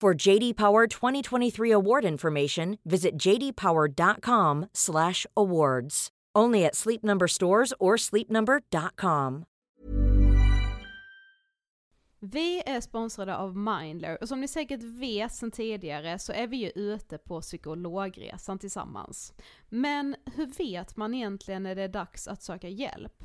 For JD Power 2023 award information, visit jdpower.com/awards. Only at Sleep Number stores or sleepnumber.com. Vi är sponsrade av Mindler och som ni säkert vet sedan tidigare så är vi ju ute på psykologresan tillsammans. Men hur vet man egentligen när det är dags att söka hjälp?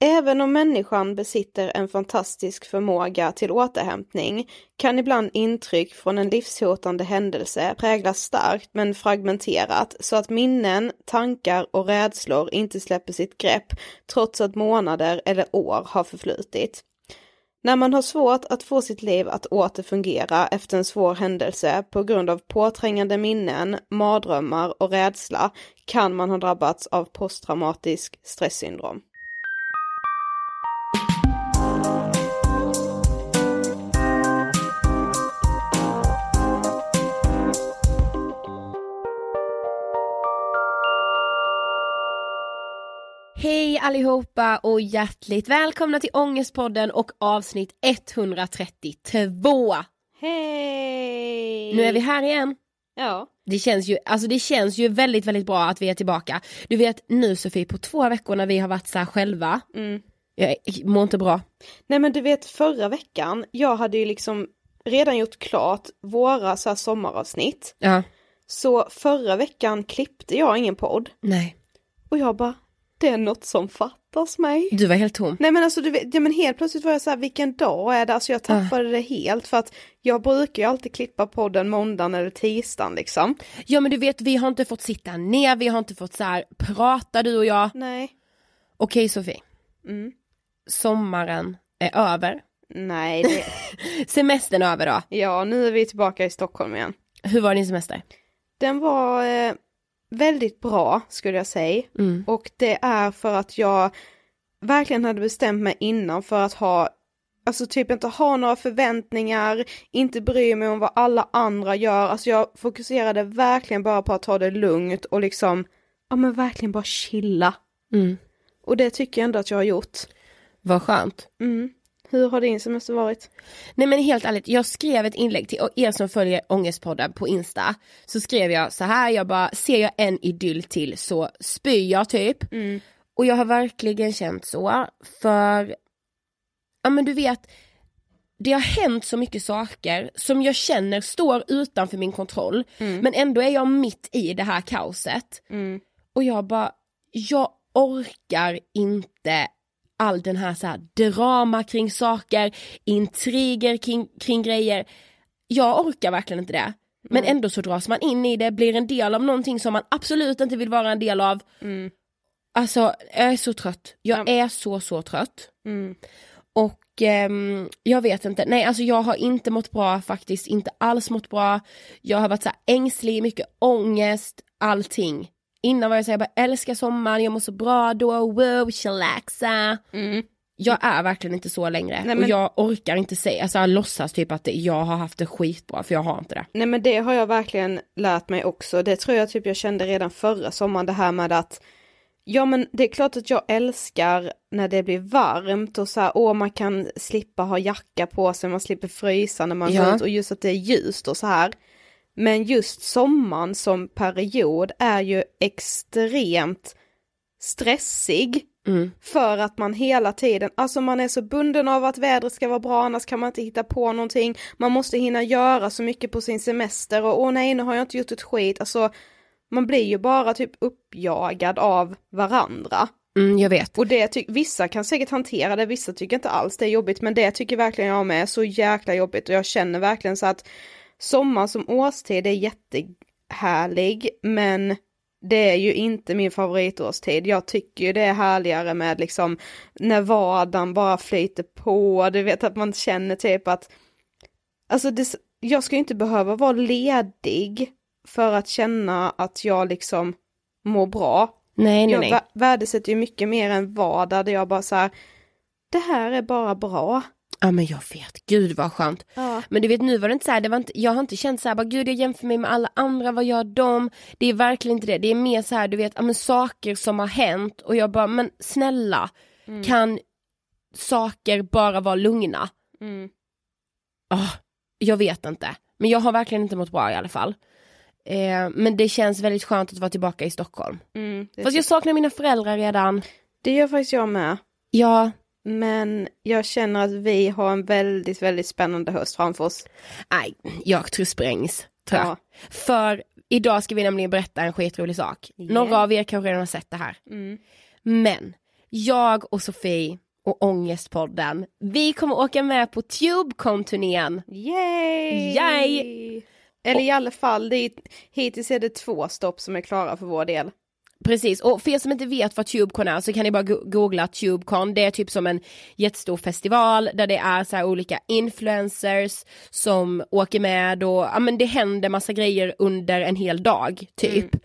Även om människan besitter en fantastisk förmåga till återhämtning kan ibland intryck från en livshotande händelse präglas starkt men fragmenterat så att minnen, tankar och rädslor inte släpper sitt grepp trots att månader eller år har förflutit. När man har svårt att få sitt liv att åter fungera efter en svår händelse på grund av påträngande minnen, mardrömmar och rädsla kan man ha drabbats av posttraumatisk stresssyndrom. Hej allihopa och hjärtligt välkomna till Ångestpodden och avsnitt 132. Hej! Nu är vi här igen. Ja. Det känns ju, alltså det känns ju väldigt, väldigt bra att vi är tillbaka. Du vet nu Sofie, på två veckor när vi har varit så här själva, mm. jag mår inte bra. Nej men du vet förra veckan, jag hade ju liksom redan gjort klart våra så här sommaravsnitt. Ja. Så förra veckan klippte jag ingen podd. Nej. Och jag bara, det är något som fattas. mig. Du var helt tom. Nej men alltså du vet, ja, men helt plötsligt var jag så här, vilken dag är det? Alltså jag tappade det helt för att jag brukar ju alltid klippa podden måndagen eller tisdagen liksom. Ja men du vet vi har inte fått sitta ner, vi har inte fått så här prata du och jag. Nej. Okej Sofie, Mm. sommaren är över. Nej, det... Semestern är över då. ja nu är vi tillbaka i Stockholm igen. Hur var din semester? Den var eh, väldigt bra skulle jag säga. Mm. Och det är för att jag verkligen hade bestämt mig innan för att ha, alltså typ inte ha några förväntningar, inte bry mig om vad alla andra gör. Alltså jag fokuserade verkligen bara på att ta det lugnt och liksom, ja men verkligen bara chilla. Mm. Och det tycker jag ändå att jag har gjort. Vad skönt. Mm. Hur har din semester varit? Nej men helt ärligt, jag skrev ett inlägg till er som följer Ångestpodden på Insta. Så skrev jag så här, jag bara, ser jag en idyll till så spyr jag typ. Och jag har verkligen känt så, för, ja men du vet, det har hänt så mycket saker som jag känner står utanför min kontroll. Men ändå är jag mitt i det här kaoset. Och jag bara, jag orkar inte all den här, så här drama kring saker, intriger kring, kring grejer. Jag orkar verkligen inte det. Men ändå så dras man in i det, blir en del av någonting som man absolut inte vill vara en del av. Alltså jag är så trött. Jag är så så trött. Och ehm, jag vet inte, nej alltså jag har inte mått bra faktiskt, inte alls mått bra. Jag har varit så ängslig, mycket ångest, allting. Innan var jag såhär, jag bara älskar sommaren, jag mår så bra då, wow, chillaxa. Jag är verkligen inte så längre Nej, och men- jag orkar inte säga, alltså jag låtsas typ att jag har haft det skitbra för jag har inte det. Nej men det har jag verkligen lärt mig också. Det tror jag typ jag kände redan förra sommaren det här med att Ja men det är klart att jag älskar när det blir varmt och så här, åh man kan slippa ha jacka på sig, man slipper frysa när man Ja. går ut och just att det är ljust och så här. Men just sommaren som period är ju extremt stressig. Mm. För att man hela tiden, alltså man är så bunden av att vädret ska vara bra, annars kan man inte hitta på någonting. Man måste hinna göra så mycket på sin semester och åh nej, nu har jag inte gjort ett skit. Alltså, man blir ju bara typ uppjagad av varandra. Mm, jag vet. Och det ty- vissa kan säkert hantera det, vissa tycker inte alls det är jobbigt, men det tycker verkligen jag med är så jäkla jobbigt och jag känner verkligen så att sommar som årstid är jättehärlig, men det är ju inte min favoritårstid. Jag tycker ju det är härligare med liksom när vardagen bara flyter på, du vet att man känner typ att, alltså det, jag ska ju inte behöva vara ledig för att känna att jag liksom mår bra. Nej nej Jag nej. värdesätter ju mycket mer än vardag där jag bara så här, det här är bara bra. Ja men jag vet, gud vad skönt. Ja. Men du vet nu var det inte så här, det var inte, jag har inte känt så här, bara gud jag jämför mig med alla andra, vad gör de? Det är verkligen inte det, det är mer så här, du vet, ja, men saker som har hänt och jag bara, men snälla, kan saker bara vara lugna? Mm. Ah, jag vet inte, men jag har verkligen inte mått bra i alla fall. Eh, men det känns väldigt skönt att vara tillbaka i Stockholm. Mm, Fast jag saknar mina föräldrar redan. det gör faktiskt jag med. Ja, Men jag känner att vi har en väldigt, väldigt spännande höst framför oss. nej, jag tror sprängs. Tror jag. Ja. För idag ska vi nämligen berätta en skitrolig sak. Yeah. Några av er kanske redan har sett det här. Mm. Men jag och Sofie och Ångestpodden, vi kommer åka med på Tubecon-turnén. Yay! Yay! Eller i alla fall, det är, hittills är det två stopp som är klara för vår del. Precis, och för er som inte vet vad Tubecon är så kan ni bara googla Tubecon. Det är typ som en jättestor festival där det är så här olika influencers som åker med och ja men det händer massa grejer under en hel dag typ. Mm.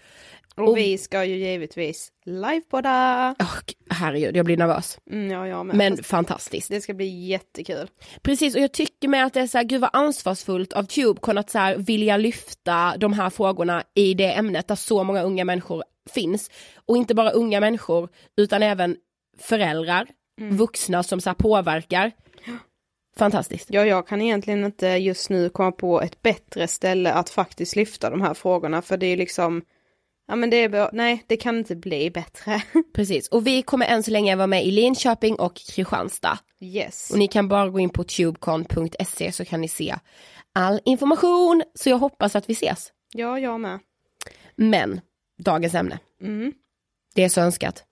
Och, Och- vi ska ju givetvis livepodda. Åh, herregud, jag blir nervös. Mm, ja, jag med. Men Fast fantastiskt. Det ska bli jättekul. Precis och jag tycker med att det är så här, gud vad ansvarsfullt av Tubecon att så här, vilja lyfta de här frågorna i det ämnet där så många unga människor finns. Och inte bara unga människor utan även föräldrar, vuxna som så här, påverkar. Fantastiskt. Ja, jag kan egentligen inte just nu komma på ett bättre ställe att faktiskt lyfta de här frågorna, för det är liksom, ja men det är, bra- nej, det kan inte bli bättre. Precis och vi kommer än så länge vara med i Linköping och Kristianstad. yes. Och ni kan bara gå in på tubecon.se så kan ni se all information. Så jag hoppas att vi ses. Ja, jag med. Men, dagens ämne. Mm. Det är så önskat.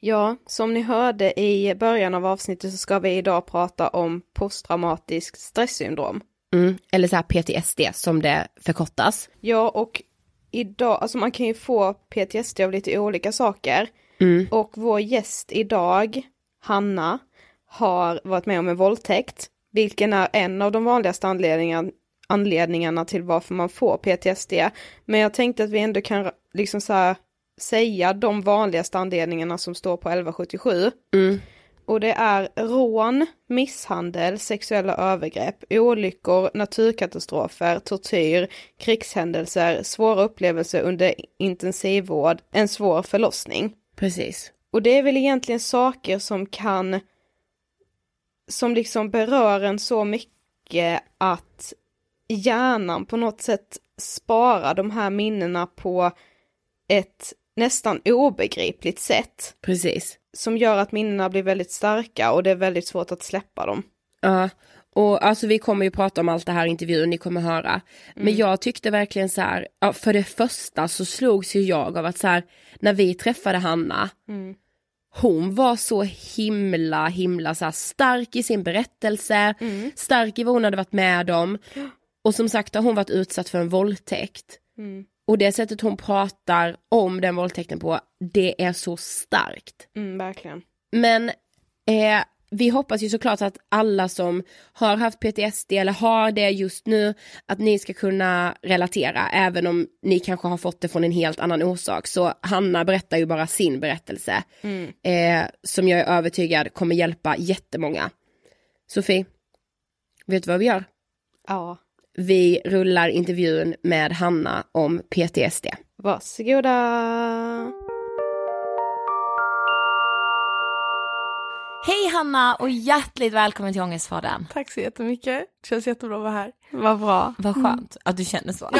Ja, som ni hörde i början av avsnittet så ska vi idag prata om posttraumatiskt stresssyndrom. Mm. Eller så här PTSD som det förkortas. Ja, och idag, alltså man kan ju få PTSD av lite olika saker. Mm. Och vår gäst idag, Hanna, har varit med om en våldtäkt, vilken är en av de vanligaste anledningarna, anledningarna till varför man får PTSD. Men jag tänkte att vi ändå kan liksom så här, säga de vanligaste anledningarna som står på 1177. Mm. Och det är rån, misshandel, sexuella övergrepp, olyckor, naturkatastrofer, tortyr, krigshändelser, svåra upplevelser under intensivvård, en svår förlossning. Precis. Och det är väl egentligen saker som kan, som liksom berör en så mycket att hjärnan på något sätt sparar de här minnena på ett nästan obegripligt sätt. Precis. Som gör att minnena blir väldigt starka och det är väldigt svårt att släppa dem. Ja, och alltså vi kommer ju prata om allt det här i intervjun, ni kommer höra. Men jag tyckte verkligen så här, ja, för det första så slogs ju jag av att så här, när vi träffade Hanna, hon var så himla, himla så här, stark i sin berättelse, stark i vad hon hade varit med om. Och som sagt har hon varit utsatt för en våldtäkt. Och det sättet hon pratar om den våldtäkten på, det är så starkt. Mm, verkligen. Men eh, vi hoppas ju såklart att alla som har haft PTSD eller har det just nu, att ni ska kunna relatera, även om ni kanske har fått det från en helt annan orsak. Så Hanna berättar ju bara sin berättelse, eh, som jag är övertygad kommer hjälpa jättemånga. Sofie, vet du vad vi gör? Ja. Vi rullar intervjun med Hanna om PTSD. Varsågoda. Hej Hanna och hjärtligt välkommen till Ångestpodden. Tack så jättemycket. Det känns jättebra att vara här. Vad bra. Vad skönt att du känner så.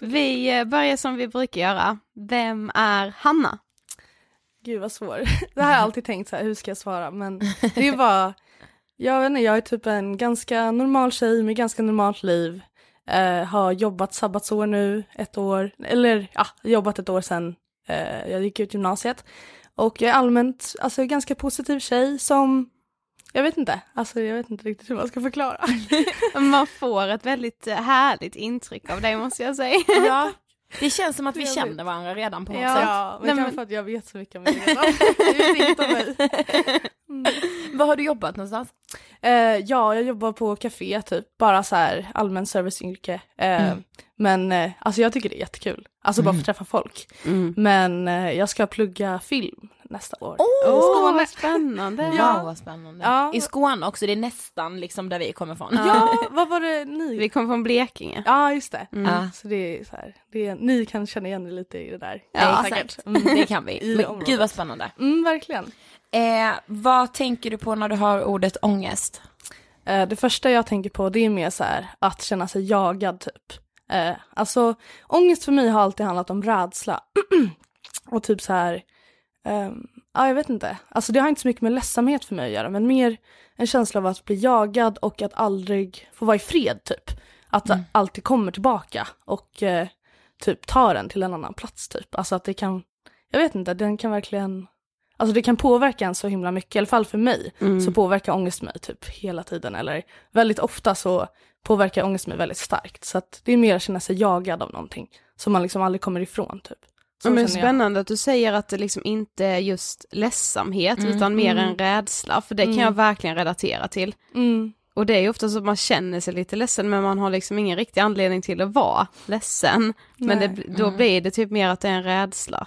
Vi eh, börjar som vi brukar göra. Vem är Hanna? Gud vad svår. Det här har jag alltid tänkt så här, hur ska jag svara? Men det är bara, jag vet inte, jag är typ en ganska normal tjej med ganska normalt liv. Eh, har jobbat sabbatsår nu, ett år, eller ja, jobbat ett år sedan eh, jag gick ut gymnasiet. Och jag är allmänt, alltså ganska positiv tjej som, jag vet inte, alltså jag vet inte riktigt hur man ska förklara. Man får ett väldigt eh, härligt intryck av dig måste jag säga. Ja, det känns som att vi känner varandra redan på något Ja. sätt. Ja, men Nej, kanske men- för att jag vet så mycket om mig redan. Mig. Var har du jobbat någonstans? Eh, ja, jag jobbar på café typ, bara så här allmän serviceyrke. Eh, Mm. Men eh, alltså jag tycker det är jättekul, alltså bara för att träffa folk. Mm. Men jag ska plugga film nästa år. Åh, vad spännande. Ja. Wow vad spännande. Ja. I Skåne också, det är nästan liksom där vi kommer ifrån. Ja, vad var det ni? Vi kommer från Blekinge. Ja, just det. Ja. Så det är så här, det är, ni kan känna igen er lite i det där. Ja, säkert. Mm, det kan vi. Men området. gud vad spännande. Mm, verkligen. Eh, vad tänker du på när du hör ordet ångest? Eh, det första jag tänker på det är mer så här att känna sig jagad typ. Eh, alltså ångest för mig har alltid handlat om rädsla. och typ så här, ehm, ja jag vet inte, alltså det har inte så mycket med ledsamhet för mig att göra men mer en känsla av att bli jagad och att aldrig få vara i fred typ. Att det alltid kommer tillbaka och eh, typ tar en till en annan plats typ. Alltså att det kan, jag vet inte, den kan verkligen Alltså det kan påverka en så himla mycket, i alla fall för mig, så påverkar ångest mig typ hela tiden. Eller väldigt ofta så påverkar ångest mig väldigt starkt. Så att det är mer att känna sig jagad av någonting som man liksom aldrig kommer ifrån typ. Så men känner jag. spännande att du säger att det liksom inte är just ledsamhet utan mer en rädsla, för det kan jag verkligen relatera till. Mm. Och det är ju ofta så att man känner sig lite ledsen men man har liksom ingen riktig anledning till att vara ledsen. Men det, då blir det typ mer att det är en rädsla.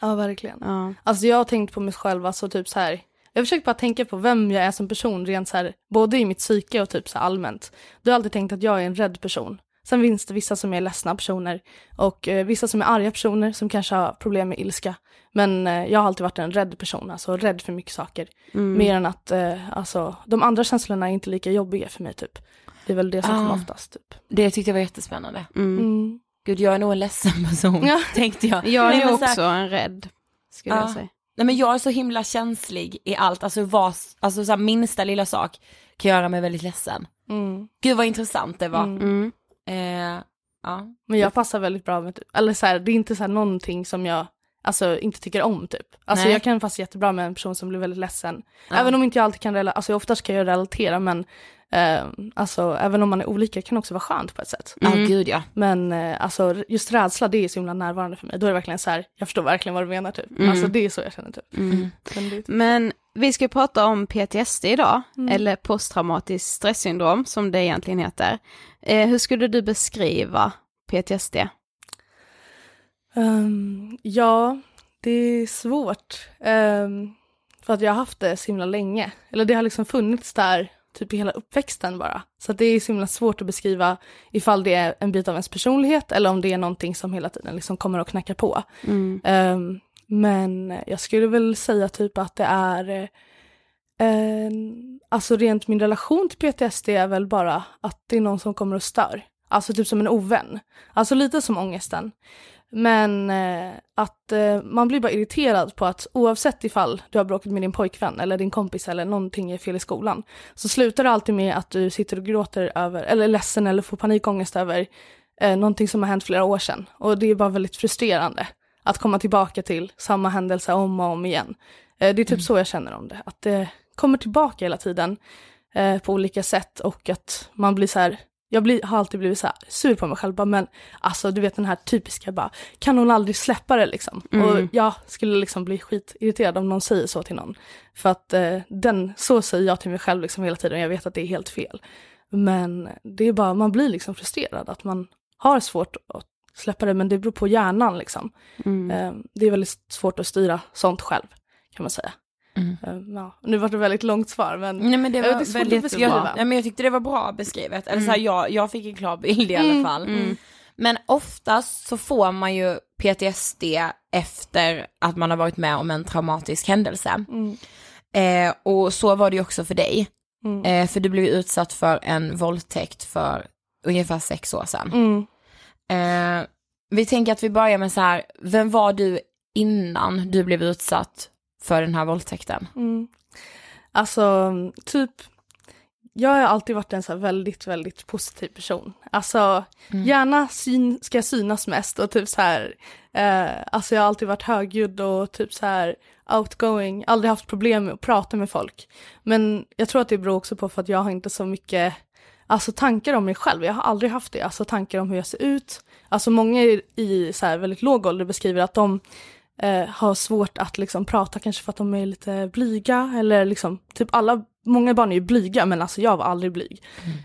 Ja, verkligen. Ja. Alltså jag har tänkt på mig själv, alltså typ så här. Jag försöker bara tänka på vem jag är som person, rent så här, både i mitt psyke och typ så allmänt. Du har alltid tänkt att jag är en rädd person. Sen finns det vissa som är ledsna personer och eh, vissa som är arga personer som kanske har problem med ilska. Men eh, jag har alltid varit en rädd person, alltså rädd för mycket saker. Mer än att, eh, alltså de andra känslorna är inte lika jobbiga för mig typ. Det är väl det som Ah. kommer oftast typ. Det tyckte jag var jättespännande. Mm. Mm. Gud, jag är nog en ledsen person, Ja. tänkte jag. Jag är också här- en rädd, skulle Ja. jag säga. Nej men jag är så himla känslig i allt, alltså, vad, alltså så här, minsta lilla sak kan göra mig väldigt ledsen. Mm. Gud vad intressant det var. Mm. Mm. Eh, ja. Men jag passar väldigt bra med typ, eller så här, det är inte så här någonting som jag alltså inte tycker om typ. Alltså Nej. jag kan passa jättebra med en person som blir väldigt ledsen. Ja. Även om inte jag alltid kan relatera, alltså oftast kan jag relatera men eh, alltså även om man är olika kan det också vara skönt på ett sätt. Ja Mm. gud ja. Men eh, alltså just rädsla det är så himla närvarande för mig. Då är det verkligen så här, jag förstår verkligen vad du menar typ. Mm. Alltså det är så jag känner typ. Mm. Men det, Men vi ska ju prata om PTSD idag, Mm. eller posttraumatiskt stresssyndrom som det egentligen heter. Eh, hur skulle du beskriva PTSD? Ehm, ja, det är svårt. Ehm, för att jag har haft det så himla länge. Eller det har liksom funnits där typ i hela uppväxten bara. Så det är så himla svårt att beskriva ifall det är en bit av ens personlighet eller om det är någonting som hela tiden liksom kommer att knacka på. Mm. Ehm, men jag skulle väl säga typ att det är eh, alltså rent min relation till PTSD är väl bara att det är någon som kommer och stör. Alltså typ som en ovän. Alltså lite som ångesten. Men eh, att eh, man blir bara irriterad på att oavsett ifall du har bråkat med din pojkvän eller din kompis eller någonting är fel i skolan så slutar det alltid med att du sitter och gråter över, eller är ledsen eller får panikångest över eh, någonting som har hänt flera år sedan. Och det är bara väldigt frustrerande att komma tillbaka till samma händelse om och om igen. Eh, det är typ så jag känner om det, att det kommer tillbaka hela tiden eh, på olika sätt och att man blir så här, jag blir, har alltid blivit så här sur på mig själv, bara, men alltså du vet den här typiska bara, kan hon aldrig släppa det liksom? Mm. Och jag skulle liksom bli skitirriterad om någon säger så till någon. För att eh, den, så säger jag till mig själv liksom hela tiden, jag vet att det är helt fel. Men det är bara, man blir liksom frustrerad att man har svårt att släppa det, men det beror på hjärnan liksom. Mm. Eh, Det är väldigt svårt att styra sånt själv, kan man säga. Mm. Eh, Ja, nu var det väldigt långt svar, men Nej men det Ja, var det att väldigt beskriva. jag, nej, men jag tyckte det var bra beskrivet. Eller så här, jag, jag fick en klar bild i alla Mm, fall. mm. Men oftast så får man ju PTSD efter att man har varit med om en traumatisk händelse. mm, Eh, och så var det ju också för dig. mm, Eh, för du blev utsatt för en våldtäkt för ungefär sex år sedan. mm. Eh, vi tänker att vi börjar med så här, vem var du innan du blev utsatt för den här våldtäkten? Mm. Alltså, typ, jag har alltid varit en så väldigt, väldigt positiv person. Alltså, Mm. gärna syn, ska synas mest och typ så här, eh, alltså jag har alltid varit högljudd och typ så här outgoing, aldrig haft problem med att prata med folk. Men jag tror att det beror också på för att jag har inte så mycket, alltså tankar om mig själv, jag har aldrig haft det, alltså tankar om hur jag ser ut. Alltså många i, i så här väldigt låg ålder beskriver att de eh, har svårt att liksom prata kanske för att de är lite blyga eller liksom typ alla, många barn är ju blyga men alltså jag var aldrig blyg.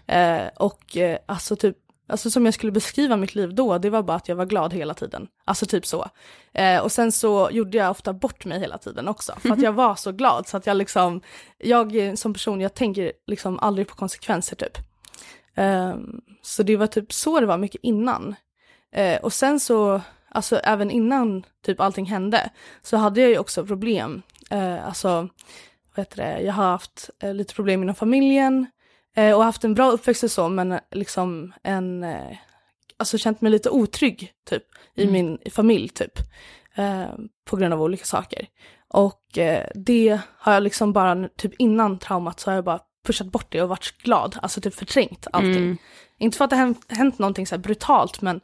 Eh, och eh, alltså typ, alltså som jag skulle beskriva mitt liv då, det var bara att jag var glad hela tiden. Alltså typ så. Eh, och sen så gjorde jag ofta bort mig hela tiden också för att jag var så glad så att jag liksom, jag som person, jag tänker liksom aldrig på konsekvenser typ. Ehm, så det var typ så det var mycket innan. Eh, och sen så, alltså även innan typ allting hände, så hade jag ju också problem. Eh, alltså, vad heter det, jag har haft eh, lite problem inom familjen eh, och haft en bra uppväxt och så, men liksom en, eh, alltså känt mig lite otrygg typ i min familj typ. Eh, på grund av olika saker. Och eh, det har jag liksom bara, typ innan traumat så har jag bara pushat bort det och varit glad, alltså typ förträngt allting. Mm. Inte för att det hänt, hänt någonting så brutalt, men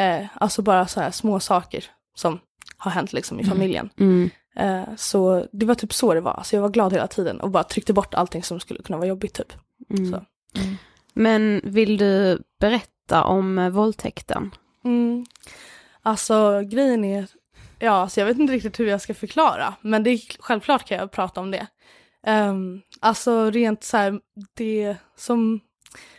eh, alltså bara så här små saker som har hänt liksom i familjen. Mm. Eh, så det var typ så det var, alltså jag var glad hela tiden och bara tryckte bort allting som skulle kunna vara jobbigt typ. Mm. Så. Men vill du berätta om eh, våldtäkten? Mm. Alltså grejen är, ja alltså jag vet inte riktigt hur jag ska förklara, men det är självklart kan jag prata om det. Um, alltså rent så här, det som,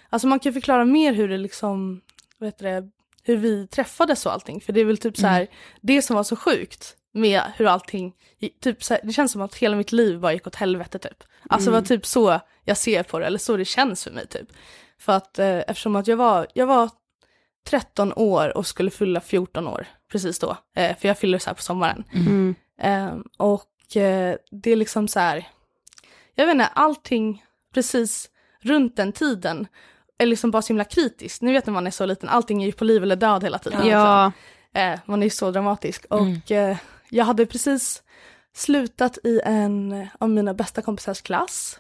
alltså man kan förklara mer hur det liksom, vad heter det, hur vi träffades och allting, för det är väl typ så här, det som var så sjukt med hur allting, typ så här, det känns som att hela mitt liv bara gick åt helvete typ. Alltså det var typ så jag ser på det, eller så det känns för mig typ. För att eh, eftersom att jag var, jag var 13 år och skulle fylla 14 år precis då. Eh, för jag fyller så här på sommaren. Mm. Eh, och det är liksom så här, jag vet inte, allting precis runt den tiden är liksom bara så himla kritiskt. Ni vet när man är så liten, allting är ju på liv eller död hela tiden. Ja, Eh, man är ju så dramatisk. Mm. Och eh, jag hade precis slutat i en av mina bästa kompisars klass.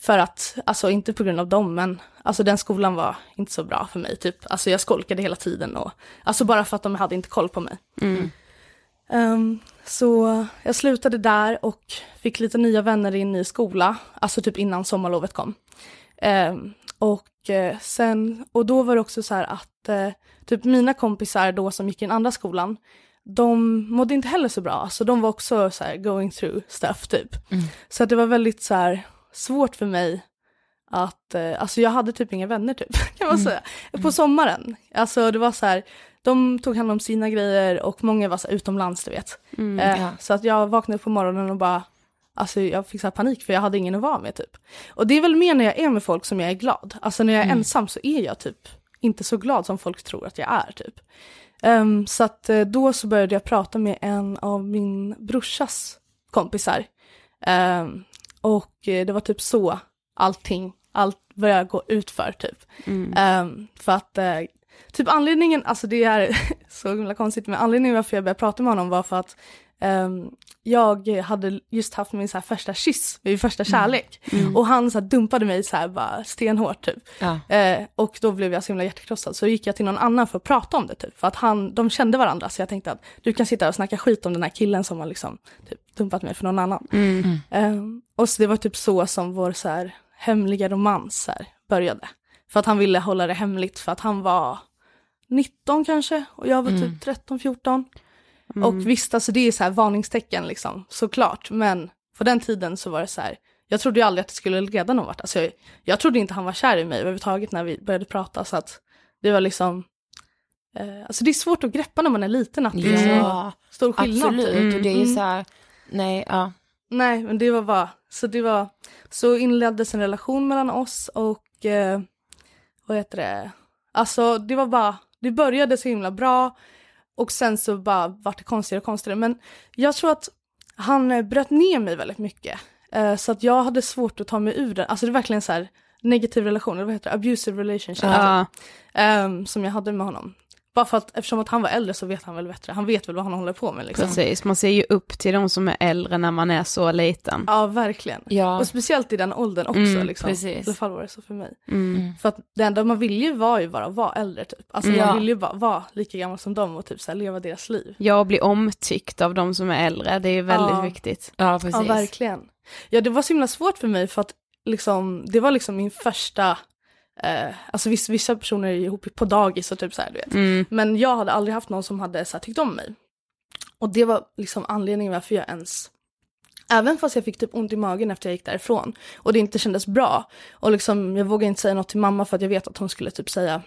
För att, alltså inte på grund av dem, men alltså den skolan var inte så bra för mig typ. Alltså jag skolkade hela tiden och, alltså bara för att de hade inte koll på mig. mm. Ehm, så jag slutade där och fick lite nya vänner i en ny skola, alltså typ innan sommarlovet kom. Ehm, och eh, sen, och då var det också så här att eh, typ mina kompisar då som gick i den andra skolan, de mådde inte heller så bra, alltså de var också så här going through stuff typ. Mm. Så att det var väldigt så här svårt för mig att, eh, alltså jag hade typ inga vänner typ, kan man Mm. säga. På sommaren, alltså det var så här, de tog hand om sina grejer och många var så utomlands du vet. Mm. Eh, ja. Så att jag vaknade på morgonen och bara, alltså jag fick så här panik för jag hade ingen att vara med typ. Och det är väl mer när jag är med folk som jag är glad. Alltså när jag är Mm. ensam så är jag typ inte så glad som folk tror att jag är typ. Ehm, så att eh, då så började jag prata med en av min brorsas kompisar. Ehm, och eh, det var typ så allting, allt började gå ut för typ. Mm. Ehm, för att eh, typ anledningen, alltså det är så himla konstigt, men anledningen varför jag började prata med honom var för att ehm, jag hade just haft min så här första kyss, min första kärlek. Mm. Och han så här dumpade mig så här bara stenhårt typ. Ja. Eh, och då blev jag så himla hjärtekrossad så gick jag till någon annan för att prata om det typ. För att han, de kände varandra så jag tänkte att du kan sitta och snacka skit om den här killen som har liksom typ dumpat mig för någon annan. Mm. Ehm, och så det var typ så som vår så här, hemliga romans här, började. För att han ville hålla det hemligt för att han var 19 kanske och jag var Mm. typ 13-14. Mm. Och visst, alltså det är så här varningstecken liksom, såklart. Men på den tiden så var det så här, jag trodde ju aldrig att det skulle leda någon vart. Alltså jag, jag trodde inte han var kär i mig överhuvudtaget när vi började prata. Så att det var liksom, eh, alltså det är svårt att greppa när man är liten att det är så Ja, stor skillnad. absolut. typ. Och det är Mm. så här, nej, ja. Nej, men det var bara, så det var, så inleddes en relation mellan oss och, eh, vad heter det, alltså det var bara, det började så himla bra och sen så bara vart det konstigare och konstigare. Men jag tror att han eh, bröt ner mig väldigt mycket. Eh, så att jag hade svårt att ta mig ur det, alltså det är verkligen så här negativ relation, eller vad heter det, abusive relationship. Ja. ehm, som jag hade med honom. Bara för att eftersom att han var äldre så vet han väl bättre, han vet väl vad han håller på med liksom. Precis, man ser ju upp till de som är äldre när man är så liten. Ja, verkligen. Ja, Och speciellt i den åldern också Mm, liksom. precis. I alla fall var det så för mig. Mm. För att det enda man ville ju var ju bara vara äldre typ. Alltså Mm. man Ja. ville ju bara vara lika gammal som dem och typ så här, leva deras liv. Jag och bli omtyckt av de som är äldre, det är väldigt Ja. viktigt. ja precis. Ja, verkligen. Ja, det var så himla svårt för mig för att liksom, det var liksom min första, eh, alltså vissa, vissa personer är ihop på dagis och typ så här, du vet. Mm. Men jag hade aldrig haft någon som hade så här, tyckt om mig. Och det var liksom anledningen varför jag ens Även fast jag fick typ ont i magen efter jag gick därifrån och det inte kändes bra. Och liksom, jag vågade inte säga något till mamma för att jag vet att hon skulle typ säga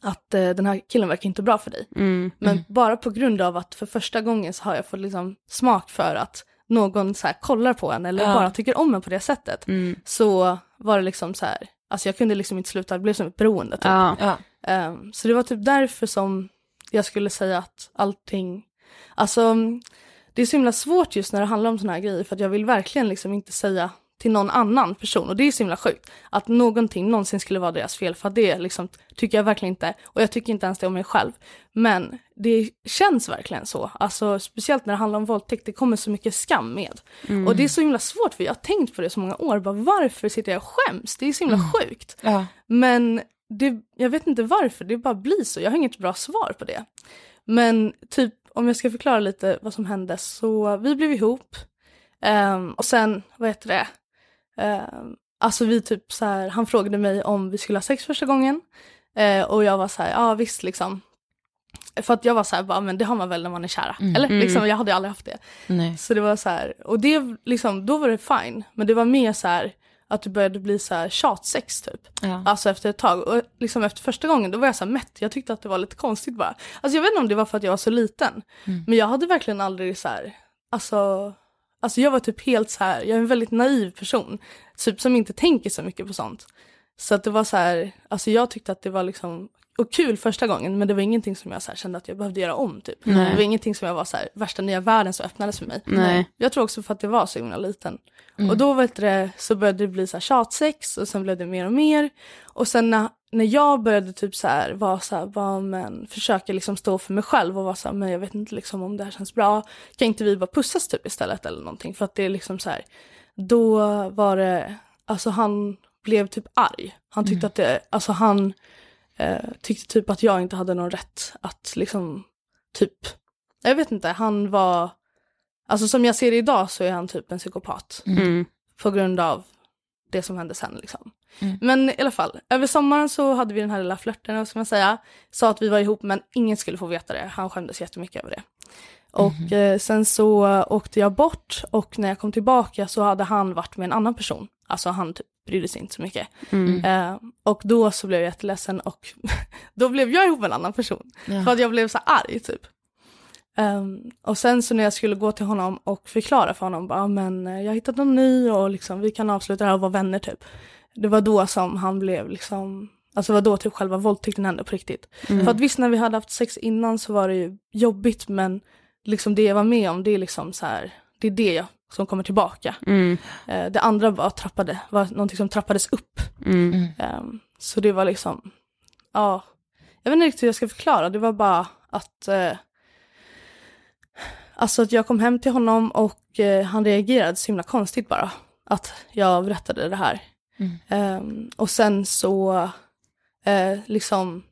att eh, den här killen verkar inte bra för dig. Mm. Men Mm. bara på grund av att för första gången så har jag fått liksom smak för att någon så här kollar på en eller Ja. bara tycker om en på det sättet. Mm. Så var det liksom så här, alltså jag kunde liksom inte sluta, det blev som ett beroende. Typ. Ja. Ehm, så det var typ därför som jag skulle säga att allting, alltså det är så himla svårt just när det handlar om såna här grejer för att jag vill verkligen liksom inte säga till någon annan person och det är så himla sjukt att någonting någonsin skulle vara deras fel för det liksom tycker jag verkligen inte och jag tycker inte ens det om mig själv. Men det känns verkligen så, alltså speciellt när det handlar om våldtäkt, det kommer så mycket skam med. Och det är så himla svårt för jag har tänkt på det så många år, bara varför sitter jag och skäms? Det är så himla sjukt. Ja. Men det, jag vet inte varför, det bara blir så. Jag har inget bra svar på det. Men typ om jag ska förklara lite vad som hände så vi blev ihop ehm, och sen, vad heter det, Ehm, alltså vi typ så här, han frågade mig om vi skulle ha sex första gången Eh, och jag var så här, ja visst liksom. För att jag var så här, bara, men det har man väl när man är kära. Mm. Eller Mm. liksom, jag hade aldrig haft det. Nej. Så det var så här, och det liksom, då var det fine. Men det var mer så här att det började bli så här tjatsex typ. Ja. Alltså efter ett tag. Och liksom efter första gången då var jag så här mätt. Jag tyckte att det var lite konstigt bara. Alltså jag vet inte om det var för att jag var så liten. Mm. Men jag hade verkligen aldrig så här, alltså, alltså jag var typ helt så här, jag är en väldigt naiv person. Typ som inte tänker så mycket på sånt. Så att det var så här, alltså jag tyckte att det var liksom, och kul första gången men det var ingenting som jag så kände att jag behövde göra om typ. Nej. Det var ingenting som jag var så här, värsta nya världen som öppnades för mig. Nej. Jag tror också för att det var så himla liten. Mm. Och då vet det, så började det bli så här tjatsex och sen blev det mer och mer. Och sen när, när jag började typ så här vara så här, bara, men försöka liksom stå för mig själv och vara så här, men jag vet inte liksom om det här känns bra. Kan inte vi bara pussas typ istället eller någonting? För att det är liksom så här, då var det, alltså han blev typ arg. Han tyckte att det, alltså han eh, tyckte typ att jag inte hade någon rätt att liksom typ jag vet inte, han var, alltså som jag ser det idag så är han typ en psykopat. Mm. På grund av det som hände sen liksom. Mm. Men i alla fall, över sommaren så hade vi den här lilla flörten, vad ska man säga. Sa att vi var ihop men ingen skulle få veta det. Han skämdes jättemycket över det. Och eh, sen så åkte jag bort och när jag kom tillbaka så hade han varit med en annan person. Alltså han typ brydde sig inte så mycket. Mm. Eh, och då så blev jag jätteledsen och då blev jag ihop med en annan person. Ja. För att jag blev så arg typ. Ehm, och sen så när jag skulle gå till honom och förklara för honom, bara, "Ah, men eh, jag har hittat någon ny och liksom, vi kan avsluta det här och vara vänner typ. Det var då som han blev liksom, alltså det var då typ själva våldtäkten hände på riktigt. Mm. För att visst när vi hade haft sex innan så var det ju jobbigt men liksom det jag var med om det är liksom så här, det är det som kommer tillbaka. Mm. Eh, det andra var trappade, var någonting som trappades upp. Mm. Ehm, så det var liksom, ja, jag vet inte riktigt hur jag ska förklara, det var bara att eh, Alltså att jag kom hem till honom och eh, han reagerade så himla konstigt bara. Att jag berättade det här. Mm. Ehm, och sen så, eh, liksom,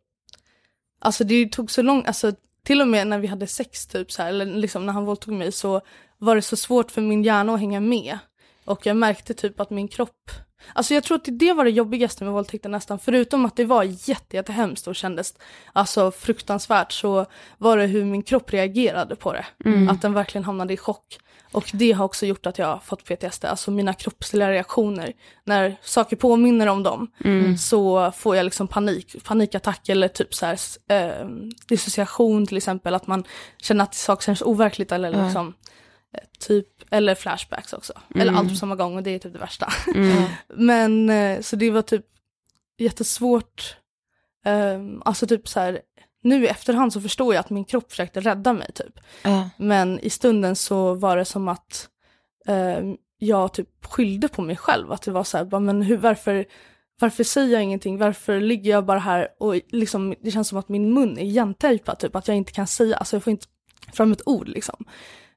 alltså det tog så långt, alltså till och med när vi hade sex typ så här, eller liksom när han våldtog mig så var det så svårt för min hjärna att hänga med. Och jag märkte typ att min kropp, alltså jag tror att det var det jobbigaste med våldtäkten nästan, förutom att det var jätte, jättehemskt och kändes alltså fruktansvärt så var det hur min kropp reagerade på det. Att den verkligen hamnade i chock. Och det har också gjort att jag har fått PTSD, alltså mina kroppsliga reaktioner. När saker påminner om dem så får jag liksom panik, panikattack eller typ så här, eh, dissociation till exempel, att man känner att saker känns overkligt eller Ja. liksom typ, eller flashbacks också. Eller allt på samma gång och det är typ det värsta. Mm. Men eh, så det var typ jättesvårt. Um, alltså typ så här, nu i efterhand så förstår jag att min kropp försökte rädda mig typ. Ja. Men i stunden så var det som att ehm, jag typ skyllde på mig själv. Att det var så här, bara, men hur, varför, varför säger jag ingenting? Varför ligger jag bara här och liksom, det känns som att min mun är igentejpad typ. Att jag inte kan säga, alltså jag får inte fram ett ord liksom.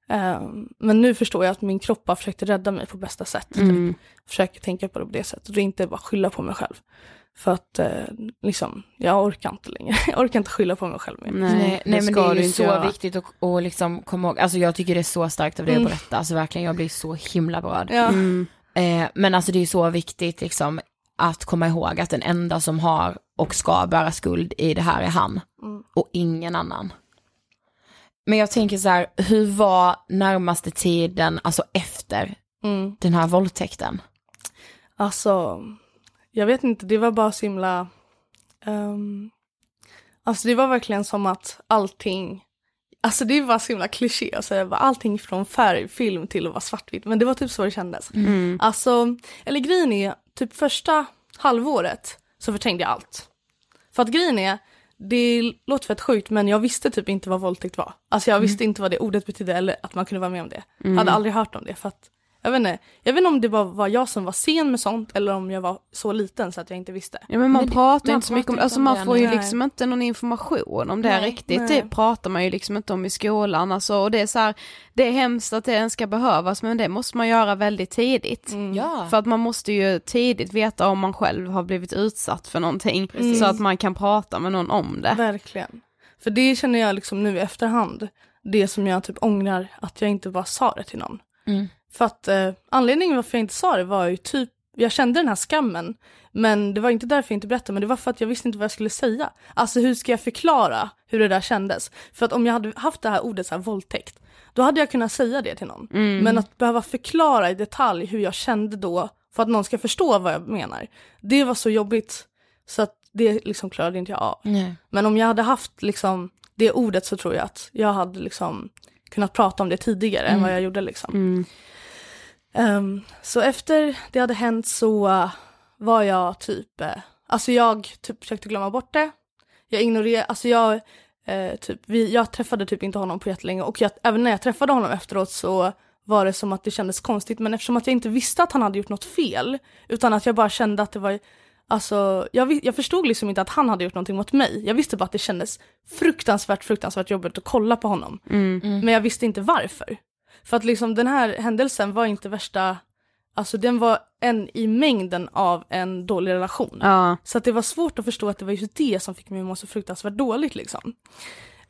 Ehm, men nu förstår jag att min kropp har försökt rädda mig på bästa sätt. Typ. Mm. Försöker tänka på det på det sättet och inte bara skylla på mig själv. För att eh, liksom, jag orkar inte längre. Jag orkar inte skylla på mig själv mer. Nej, Nej, nej men det är ju så göra. viktigt att, att liksom komma ihåg, alltså jag tycker det är så starkt av dig Mm. att berätta, alltså verkligen jag blir så himla berörd. Ja. Mm. Eh, men alltså det är så viktigt liksom att komma ihåg att den enda som har och ska bära skuld i det här är han Mm. och ingen annan. Men jag tänker så här, hur var närmaste tiden, alltså efter Mm. den här våldtäkten? Alltså, jag vet inte, det var bara så himla... ehm, alltså det var verkligen som att allting... Alltså det var så himla kliché att säga allting från färg, film till att vara svartvitt. Men det var typ så det kändes. Mm. Alltså, eller grejen är, typ första halvåret så förträngde jag allt. För att grejen är, det låter fett sjukt men jag visste typ inte vad våldtäkt var. Alltså jag visste inte vad det ordet betydde eller att man kunde vara med om det. Jag hade aldrig hört om det för att, jag vet inte, jag vet inte om det bara var jag som var sen med sånt eller om jag var så liten så att jag inte visste. Ja men man Men det- pratar man inte så mycket om alltså inte om man det, får ju nej. liksom inte någon information om det Nej, riktigt. nej. Det pratar man ju liksom inte om i skolan alltså och det är så här, det är hemskt att det ens ska behövas men det måste man göra väldigt tidigt. Mm. Ja. För att man måste ju tidigt veta om man själv har blivit utsatt för någonting Precis. så att man kan prata med någon om det. Verkligen. För det känner jag liksom nu i efterhand, det som jag typ ångrar att jag inte bara sa det till någon. Mm. För att eh, anledningen varför jag inte sa det var ju typ, jag kände den här skammen. Men det var inte därför jag inte berättade, men det var för att jag visste inte vad jag skulle säga. Alltså hur ska jag förklara hur det där kändes? För att om jag hade haft det här ordet så här våldtäkt, då hade jag kunnat säga det till någon. Men att behöva förklara i detalj hur jag kände då, för att någon ska förstå vad jag menar. Det var så jobbigt, så att det liksom klarade inte jag av. Nej. Men om jag hade haft liksom det ordet så tror jag att jag hade liksom kunnat prata om det tidigare än vad jag gjorde liksom. Mm. Ehm, så efter det hade hänt så eh, var jag typ, uh, alltså jag typ försökte glömma bort det. Jag ignorerade, alltså jag, eh, typ, vi, jag träffade typ inte honom på jättelänge och jag, även när jag träffade honom efteråt så var det som att det kändes konstigt men eftersom att jag inte visste att han hade gjort något fel utan att jag bara kände att det var Alltså jag, jag förstod liksom inte att han hade gjort någonting mot mig. Jag visste bara att det kändes fruktansvärt, fruktansvärt jobbigt att kolla på honom. Mm. Men jag visste inte varför. För att liksom den här händelsen var inte värsta, alltså den var en i mängden av en dålig relation. Ja. Så att det var svårt att förstå att det var just det som fick mig att må så fruktansvärt dåligt liksom.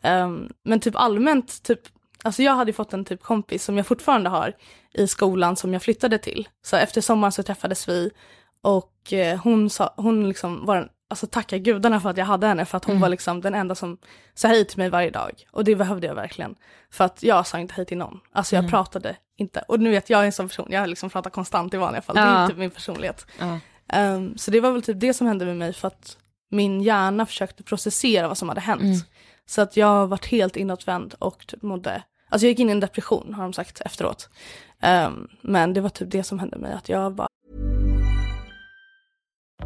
Ehm, men typ allmänt, typ, alltså jag hade fått en typ kompis som jag fortfarande har i skolan som jag flyttade till. Så efter sommaren så träffades vi och eh, hon, sa, hon liksom var en, alltså tacka gudarna för att jag hade henne för att hon Mm. var liksom den enda som sa hej till mig varje dag. Och det behövde jag verkligen. För att jag sa inte hej till någon. Alltså jag Mm. pratade inte. Och nu vet jag är en sån person, jag liksom pratar konstant i vanliga fall. Det är Ja. typ min personlighet. Ja. Ehm, så det var väl typ det som hände med mig för att min hjärna försökte processera vad som hade hänt. Mm. Så att jag varit helt inåtvänd och typ mådde, alltså jag gick in i en depression har de sagt efteråt. Ehm, men det var typ det som hände mig, att jag bara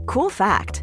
Cool fact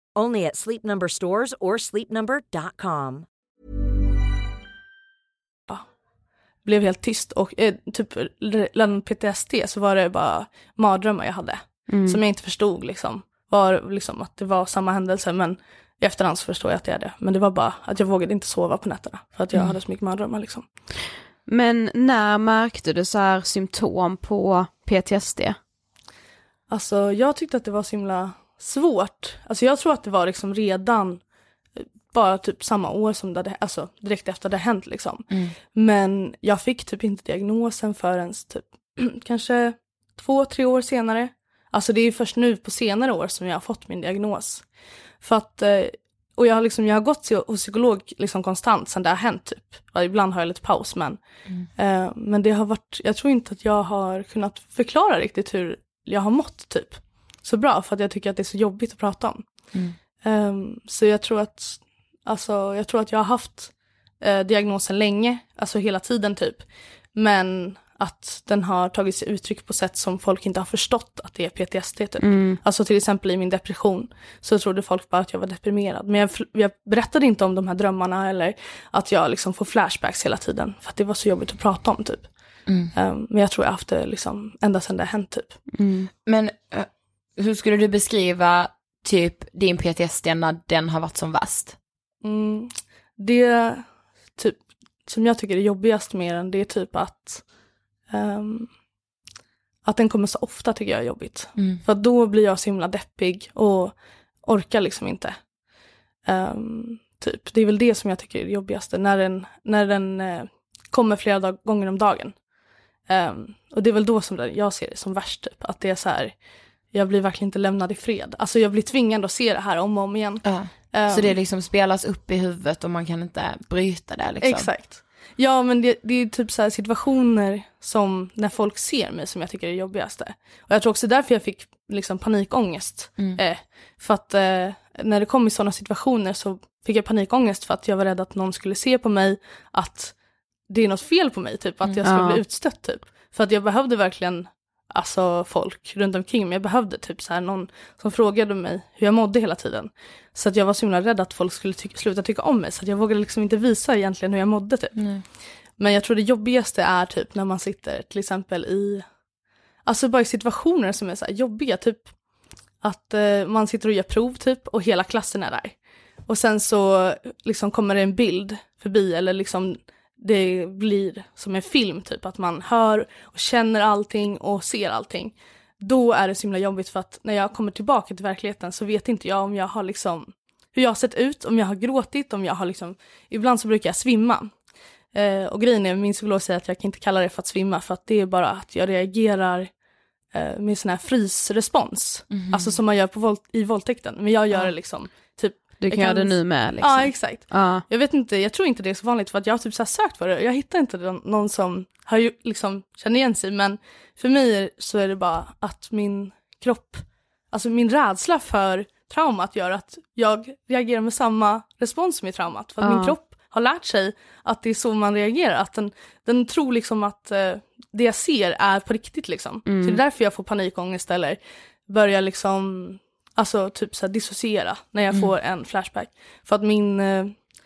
Only at Sleep Number stores or sleepnumber.com. blev helt tyst och eh, typ redan PTSD så var det bara mardrömmar jag hade. Som jag inte förstod liksom. Var liksom att det var samma händelse men i efterhand så förstår jag att det är det. Men det var bara att jag vågade inte sova på nätterna för att jag hade så mycket mardrömmar liksom. Men när märkte du så här symptom på PTSD? Alltså jag tyckte att det var så himla svårt. Alltså jag tror att det var liksom redan eh, bara typ samma år som det hade, alltså direkt efter det hänt liksom. Men jag fick typ inte diagnosen förrän typ kanske två, tre år senare. Alltså det är först nu på senare år som jag har fått min diagnos. För att, eh, och jag har liksom, jag har gått hos psykolog liksom konstant sedan det har hänt typ. Och ibland har jag lite paus men, eh, men det har varit, jag tror inte att jag har kunnat förklara riktigt hur jag har mått typ. Så bra för att jag tycker att det är så jobbigt att prata om. Ehm, så jag tror att, alltså jag tror att jag har haft eh, diagnosen länge, alltså hela tiden typ. Men att den har tagit sig uttryck på sätt som folk inte har förstått att det är PTSD typ. Alltså till exempel i min depression så trodde folk bara att jag var deprimerad. Men jag, jag berättade inte om de här drömmarna eller att jag liksom får flashbacks hela tiden. För att det var så jobbigt att prata om typ. Ehm, men jag tror jag har haft det liksom ända sedan det har hänt typ. Men eh, hur skulle du beskriva typ din PTSD när den har varit som värst? Mm, det typ, som jag tycker är jobbigast med den, det är typ att ehm, att den kommer så ofta tycker jag är jobbigt. För att då blir jag så himla deppig och orkar liksom inte. Ehm, typ, det är väl det som jag tycker är det jobbigaste, när den, när den eh, kommer flera dag- gånger om dagen. Ehm, och det är väl då som det, jag ser det som värst, typ. att det är så här, jag blir verkligen inte lämnad i fred. Alltså jag blir tvingad att se det här om och om igen. Ja. Ehm, Så det liksom spelas upp i huvudet och man kan inte bryta det liksom? Exakt. Ja men det, det är typ så här situationer som när folk ser mig som jag tycker är det jobbigaste. Och jag tror också därför jag fick liksom panikångest. Eh, för att eh, när det kom i sådana situationer så fick jag panikångest för att jag var rädd att någon skulle se på mig att det är något fel på mig, typ att jag ska Ja. bli utstött typ. För att jag behövde verkligen alltså folk runt omkring mig. Jag behövde typ så här någon som frågade mig hur jag mådde hela tiden. Så att jag var så himla rädd att folk skulle ty- sluta tycka om mig. Så att jag vågade liksom inte visa egentligen hur jag mådde typ. Men jag tror det jobbigaste är typ när man sitter till exempel i, alltså bara i situationer som är så jobbiga. Typ att eh, man sitter och gör prov typ och hela klassen är där. Och sen så liksom kommer det en bild förbi eller liksom det blir som en film typ att man hör och känner allting och ser allting. Då är det så himla jobbigt för att när jag kommer tillbaka till verkligheten så vet inte jag om jag har liksom hur jag har sett ut, om jag har gråtit, om jag har liksom, ibland så brukar jag svimma. Eh, och grejen är, min psykolog säger att jag kan inte kalla det för att svimma för att det är bara att jag reagerar eh, med sån här frysrespons. Alltså som man gör på våld- i våldtäkten. Men jag gör det liksom Du jag kan göra det nu med liksom. Ja exakt. Ja. Jag vet inte, jag tror inte det är så vanligt för att jag har typ så sökt för det. Jag hittar inte någon, som har ju liksom känner igen sig men för mig så är det bara att min kropp, alltså min rädsla för traumat gör att jag reagerar med samma respons som i traumat. För att Ja. min kropp har lärt sig att det är så man reagerar. Att den, den tror liksom att eh, det jag ser är på riktigt liksom. Mm. Så det är därför jag får panikångest eller börjar liksom, alltså typ så här dissociera när jag får en flashback. För att min, eh,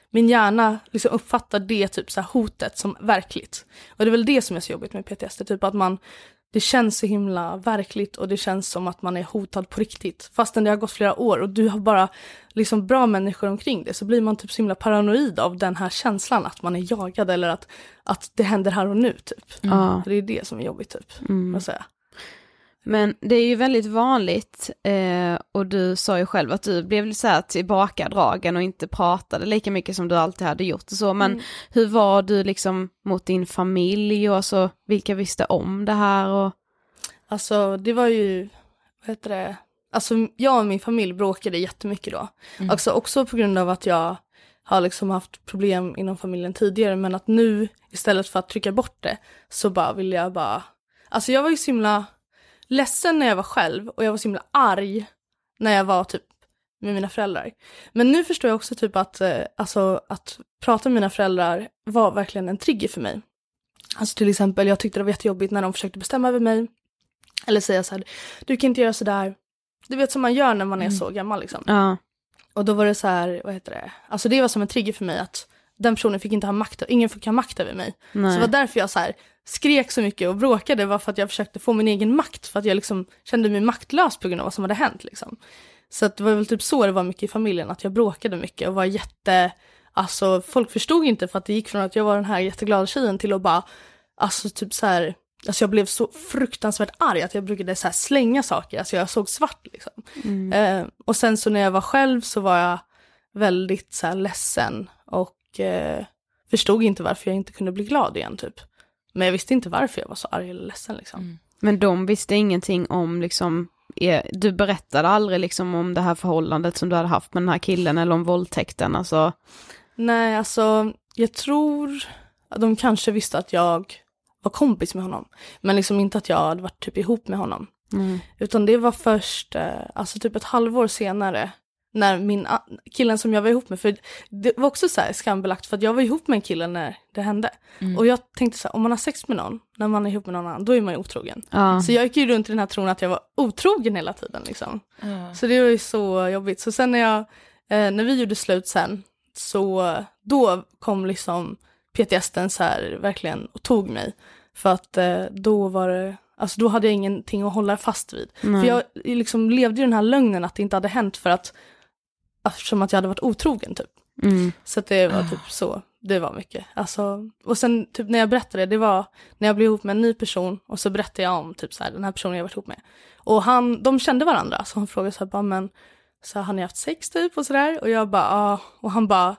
min hjärna liksom uppfattar det typ så här hotet som verkligt. Och det är väl det som är så jobbigt med PTSD, typ att man det känns så himla verkligt och det känns som att man är hotad på riktigt. Fastän det har gått flera år och du har bara liksom bra människor omkring dig så blir man typ så himla paranoid av den här känslan att man är jagad eller att, att det händer här och nu typ. Ja. Det är det som är jobbigt typ. Mm. Att säga. Men det är ju väldigt vanligt eh, och du sa ju själv att du blev så här tillbakadragen och inte pratade lika mycket som du alltid hade gjort och så. Men Mm. hur var du liksom mot din familj och så, vilka visste om det här och Alltså det var ju, vad heter det, alltså jag och min familj bråkade jättemycket då. Mm. Alltså också på grund av att jag har liksom haft problem inom familjen tidigare men att nu istället för att trycka bort det så bara vill jag bara, alltså jag var ju så himla ledsen när jag var själv och jag var så himla arg när jag var typ med mina föräldrar. Men nu förstår jag också typ att, eh, alltså att prata med mina föräldrar var verkligen en trigger för mig. Alltså till exempel, jag tyckte det var jättejobbigt när de försökte bestämma över mig. Eller säga så här, du kan inte göra sådär. Du vet som man gör när man är så gammal liksom. ja. Och då var det så här, vad heter det? Alltså det var som en trigger för mig att den personen fick inte ha makt, ingen fick ha makt över mig. Så Nej. det var därför jag så här skrek så mycket och bråkade var för att jag försökte få min egen makt. För att jag liksom kände mig maktlös på grund av vad som hade hänt liksom. Så att det var väl typ så det var mycket i familjen, att jag bråkade mycket och var jätte, alltså folk förstod inte för att det gick från att jag var den här jätteglada tjejen till att bara, alltså typ så här, alltså jag blev så fruktansvärt arg att jag brukade så slänga saker, alltså jag såg svart liksom. Mm. Eh, och sen så när jag var själv så var jag väldigt så här ledsen och eh, förstod inte varför jag inte kunde bli glad igen typ. Men jag visste inte varför jag var så arg eller ledsen liksom. Mm. Men de visste ingenting om liksom, er, du berättade aldrig liksom om det här förhållandet som du hade haft med den här killen eller om våldtäkten alltså. Nej, alltså jag tror att de kanske visste att jag var kompis med honom. Men liksom inte att jag hade varit typ ihop med honom. Mm. Utan det var först, eh, alltså typ ett halvår senare, när min killen som jag var ihop med, för det var också så här skambelagt för att jag var ihop med en kille när det hände. Och jag tänkte så här, om man har sex med någon, när man är ihop med någon annan, då är man ju otrogen. Ja. Så jag gick ju runt i den här tron att jag var otrogen hela tiden liksom. Ja. Så det var ju så jobbigt. Så sen när jag, eh, när vi gjorde slut sen, så då kom liksom PTSden så här verkligen och tog mig. För att eh, då var det, alltså då hade jag ingenting att hålla fast vid. Nej. För jag liksom levde i den här lögnen att det inte hade hänt för att, eftersom att jag hade varit otrogen typ. Mm. Så det var typ så, det var mycket. Alltså, och sen typ när jag berättade, det var när jag blev ihop med en ny person och så berättade jag om typ så här, den här personen jag varit ihop med. Och han, de kände varandra så han frågade så här, bara, men så har ni haft sex typ och sådär? Och jag bara, ja. Och han bara,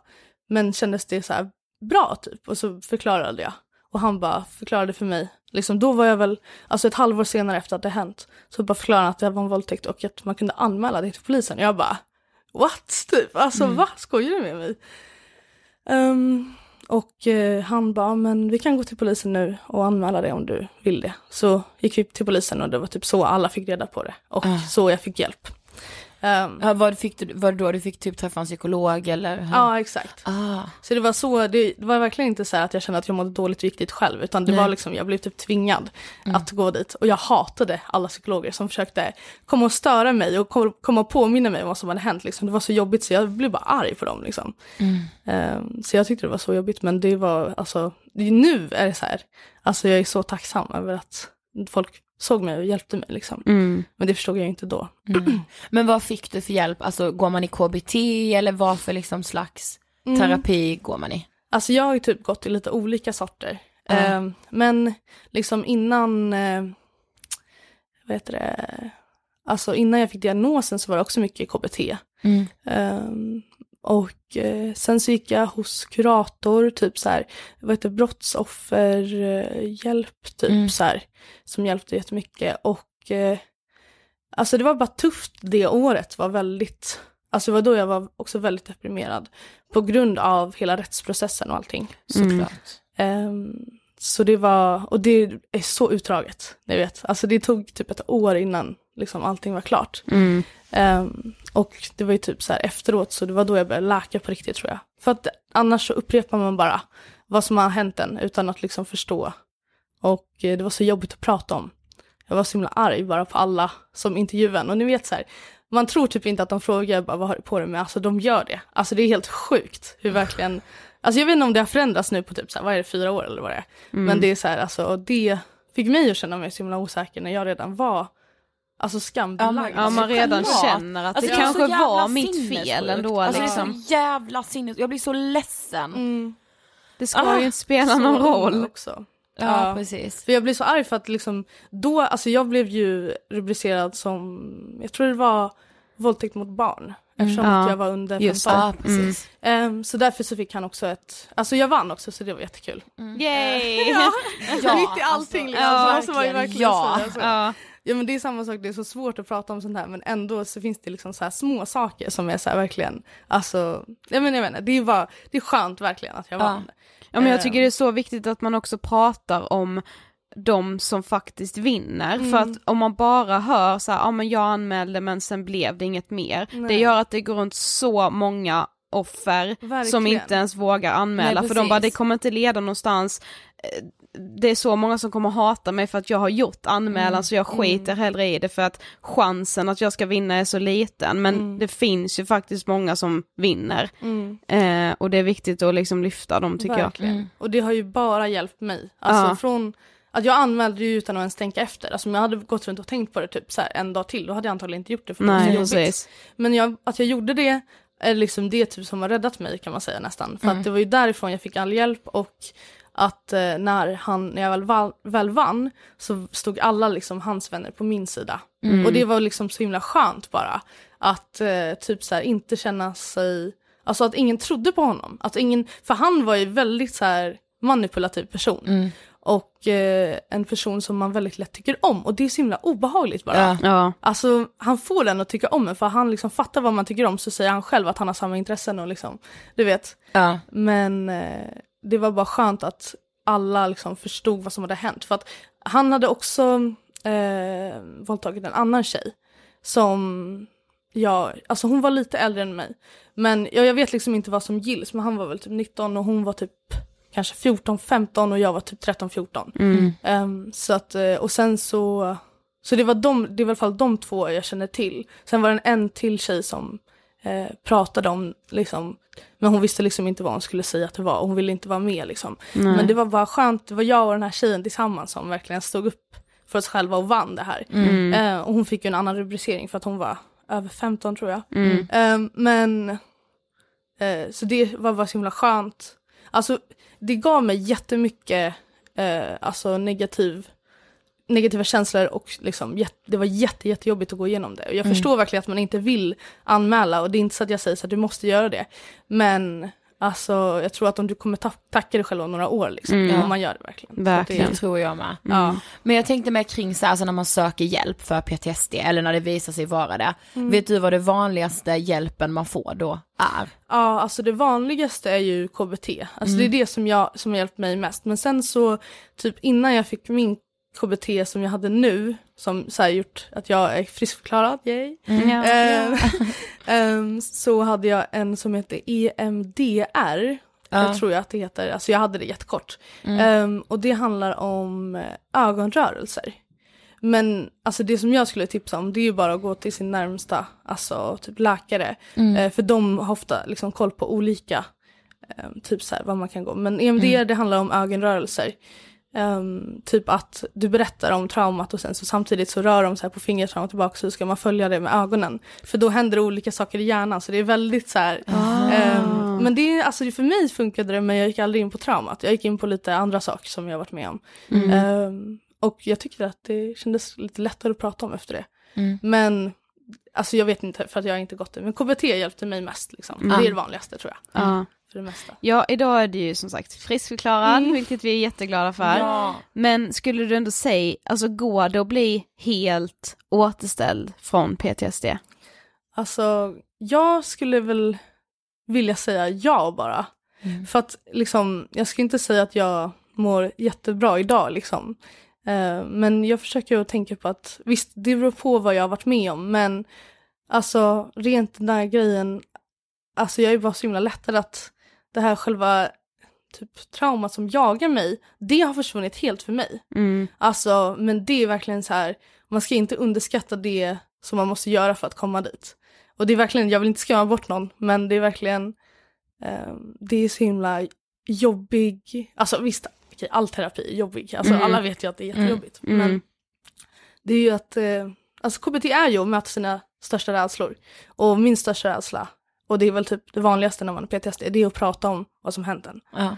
men kändes det så här bra typ? Och så förklarade jag. Och han bara förklarade för mig. Liksom, då var jag väl, alltså ett halvår senare efter att det hänt, så bara förklarade han att det var en våldtäkt och att man kunde anmäla det till polisen. Jag bara, what? Typ, alltså vad? Skojar du med mig? Ehm, och eh, han bara, men vi kan gå till polisen nu och anmäla det om du vill det. Så gick vi till polisen och det var typ så alla fick reda på det. Och Ah. så jag fick hjälp. Ehm, Ja, vad fick du, var det då du fick typ träffa en psykolog eller? hur? ja, exakt. Ah. Så det var så, det, det var verkligen inte så här att jag kände att jag mådde dåligt och gick dit själv, utan det Nej. var liksom, jag blev typ tvingad Mm. att gå dit. Och jag hatade alla psykologer som försökte komma och störa mig och kom- komma och påminna mig om vad som hade hänt. Liksom. Det var så jobbigt så jag blev bara arg på dem. Liksom. Mm. Ehm, så jag tyckte det var så jobbigt, men det var, alltså, nu är det så här, alltså jag är så tacksam över att folk såg mig och hjälpte mig. Liksom. Mm. Men det förstod jag inte då. Mm. Men vad fick du för hjälp? Alltså går man i KBT eller vad för liksom slags Mm. terapi går man i? Alltså jag har ju typ gått i lite olika sorter. Ehm, men liksom innan, eh, vad heter det, alltså innan jag fick diagnosen så var det också mycket KBT. Mm. Ehm, och eh, sen så gick jag hos kurator, typ så här, vad heter brottsofferhjälp, typ Mm. så här, som hjälpte jättemycket. Och eh, alltså det var bara tufft det året, var väldigt, alltså det var då jag var också väldigt deprimerad. På grund av hela rättsprocessen och allting. Såklart. Ehm, så det var, och det är så utdraget, ni vet. Alltså det tog typ ett år innan liksom allting var klart. Mm. Ehm, och det var ju typ så här efteråt, så det var då jag började läka på riktigt tror jag. För att annars så upprepar man bara vad som har hänt en utan att liksom förstå. Och eh, det var så jobbigt att prata om. Jag var så himla arg bara på alla som intervjuade. Och ni vet så här, man tror typ inte att de frågar bara vad har du på dig med, alltså de gör det. Alltså det är helt sjukt hur verkligen, alltså jag vet inte om det har förändrats nu på typ så här, vad är det, fyra år eller vad det är. Men det är så här, alltså och det fick mig att känna mig så himla osäker när jag redan var, alltså skambelagd. Ja man redan känner att Alltså, det kanske var mitt fel ändå Alltså, liksom. Det är så jävla sinnes... Jag blir så ledsen. Mm. Det ska Ah, ju inte spela någon roll. Också. Ja, Ja. precis. För jag blev så arg för att liksom, då, alltså jag blev ju rubricerad som, jag tror det var våldtäkt mot barn. Eftersom Ja, att jag var under just 15. Ja, precis. Ehm, så därför så fick han också ett, alltså jag vann också så det var jättekul. Yay! Ja, Mitt i allting liksom, ja, så måste man ju verkligen ja. så. Ja. Ja men det är samma sak, det är så svårt att prata om sånt här men ändå så finns det liksom så här små saker som är så här verkligen, alltså, jag menar, jag menar det är bara, det är skönt verkligen att jag Ja. vann. Ja men jag Eh. tycker det är så viktigt att man också pratar om de som faktiskt vinner. Mm. För att om man bara hör så här, ja men jag anmälde men sen blev det inget mer. Det Nej. gör att det går runt så många offer som Verkligen. inte ens vågar anmäla Nej, för de bara det kommer inte leda någonstans. Eh, Det är så många som kommer hata mig för att jag har gjort anmälan Mm. så jag skiter hellre i det för att chansen att jag ska vinna är så liten men Mm. det finns ju faktiskt många som vinner Mm. eh, och det är viktigt att liksom lyfta dem tycker jag. Verkligen. Mm. Och det har ju bara hjälpt mig. Alltså Ja. från att jag anmälde ju utan att ens tänka efter. Alltså om jag hade gått runt och tänkt på det typ så här en dag till, då hade jag antagligen inte gjort det för det var så Nej jobbigt. precis. Men jag, att jag gjorde det är liksom det typ som har räddat mig kan man säga nästan. För Mm. att det var ju därifrån jag fick all hjälp och att eh, när, han, när jag väl, val, väl vann så stod alla liksom hans vänner på min sida. Mm. Och det var liksom så himla skönt bara. Att eh, typ så här inte känna sig, alltså att ingen trodde på honom. Att ingen, för han var ju väldigt så här manipulativ person. Mm. Och eh, en person som man väldigt lätt tycker om. Och det är så himla obehagligt bara. Ja. Ja. Alltså han får den att tycka om en för han liksom fattar vad man tycker om så säger han själv att han har samma intressen och liksom, du vet. Ja. Men eh, det var bara skönt att alla liksom förstod vad som hade hänt. För att han hade också eh, våldtagit en annan tjej. Som jag, alltså hon var lite äldre än mig. Men jag, jag vet liksom inte vad som gills men han var väl typ 19 och hon var typ kanske 14, 15 och jag var typ 13, 14. Mm. Ehm, så att, eh, och sen så, så det var de, det var i alla fall de två jag känner till. Sen var det en, en till tjej som eh, pratade om, liksom, men hon visste liksom inte vad hon skulle säga att det var och hon ville inte vara med liksom. Men det var bara skönt, det var jag och den här tjejen tillsammans som verkligen stod upp för oss själva och vann det här. Mm. Eh, och hon fick ju en annan rubricering för att hon var över 15 tror jag. Mm. Ehm, men, eh, så det var bara så himla skönt. Alltså det gav mig jättemycket eh, alltså negativ, negativa känslor och liksom, det var jätte, jättejobbigt att gå igenom det. Och jag förstår verkligen att man inte vill anmäla och det är inte så att jag säger så att du måste göra det. Men alltså jag tror att om du kommer ta- tacka dig själv om några år liksom, Mm. om man gör det verkligen. Verkligen. Det tror jag med. Ja. Men jag tänkte med kring så här, alltså när man söker hjälp för PTSD eller när det visar sig vara det. Vet du vad det vanligaste hjälpen man får då är? Ja, alltså det vanligaste är ju KBT. Alltså det är det som, jag, som har hjälpt mig mest. Men sen så, typ innan jag fick min KBT som jag hade nu, som så gjort att jag är friskförklarad, yay. Ja. Ehm, ehm, så hade jag en som heter E EMDR, Ja. jag tror jag att det heter, alltså jag hade det jättekort. Ehm, och det handlar om eh, ögonrörelser. Men alltså det som jag skulle tipsa om det är ju bara att gå till sin närmsta alltså, typ läkare. Eh, för de har ofta liksom koll på olika, eh, typ så här vad man kan gå. Men EMDR det handlar om ögonrörelser. Ehm, typ att du berättar om traumat och sen så samtidigt så rör de så här på fingret fram och tillbaka så ska man följa det med ögonen. För då händer det olika saker i hjärnan så det är väldigt så här. ehm, men det är alltså för mig funkade det men jag gick aldrig in på traumat. Jag gick in på lite andra saker som jag varit med om. Ehm, och jag tyckte att det kändes lite lättare att prata om efter det. Mm. Men alltså jag vet inte för att jag har inte gått det. Men KBT hjälpte mig mest liksom. Mm. Det är det vanligaste tror jag. För det mesta. ja, idag är du ju som sagt friskförklarad, vilket vi är jätteglada för. Ja. Men skulle du ändå säga, alltså går det att bli helt återställd från PTSD? Alltså, jag skulle väl vilja säga ja bara. Mm. För att liksom, jag ska inte säga att jag mår jättebra idag liksom. Eh, men jag försöker att tänka på att visst, det beror på vad jag har varit med om, men alltså rent den där grejen, alltså jag är bara så himla lättad att det här själva typ traumat som jagar mig, det har försvunnit helt för mig. Mm. Alltså, men det är verkligen så här, man ska inte underskatta det som man måste göra för att komma dit. Och det är verkligen, jag vill inte skrämma bort någon, men det är verkligen, eh, det är så himla jobbig, alltså visst, okej, all terapi är jobbig, alltså Mm. alla vet ju att det är jättejobbigt. Mm. Men det är ju att, eh, alltså KBT är ju att möta sina största rädslor. Och min största rädsla, och det är väl typ det vanligaste när man har PTSD, det är att prata om vad som hänt en. Ja.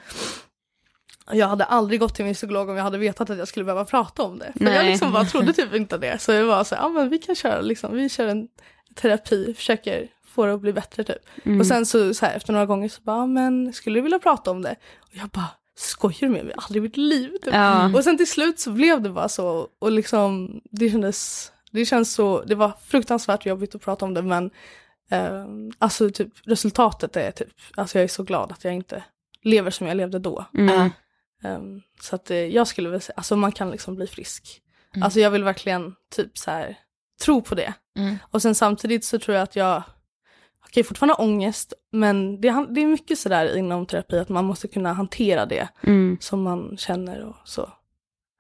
Jag hade aldrig gått till min psykolog om jag hade vetat att jag skulle behöva prata om det. För jag Nej. liksom bara trodde typ inte det. Så jag var så ja men vi kan köra liksom, vi kör en terapi, försöker få det att bli bättre typ. Mm. Och sen så, så här, efter några gånger så bara, ja, men skulle du vilja prata om det? Och jag bara, skojar du med mig? Aldrig i mitt liv. Typ. Ja. Och sen till slut så blev det bara så och liksom det kändes, det känns så, det var fruktansvärt jobbigt att prata om det men eh, alltså typ resultatet är typ, alltså jag är så glad att jag inte lever som jag levde då. Mm. Ehm, så att eh, jag skulle väl säga, alltså man kan liksom bli frisk. Mm. Alltså jag vill verkligen typ så här tro på det. Mm. Och sen samtidigt så tror jag att jag, okej fortfarande ha ångest, men det, det är mycket sådär inom terapi att man måste kunna hantera det Mm. som man känner och så.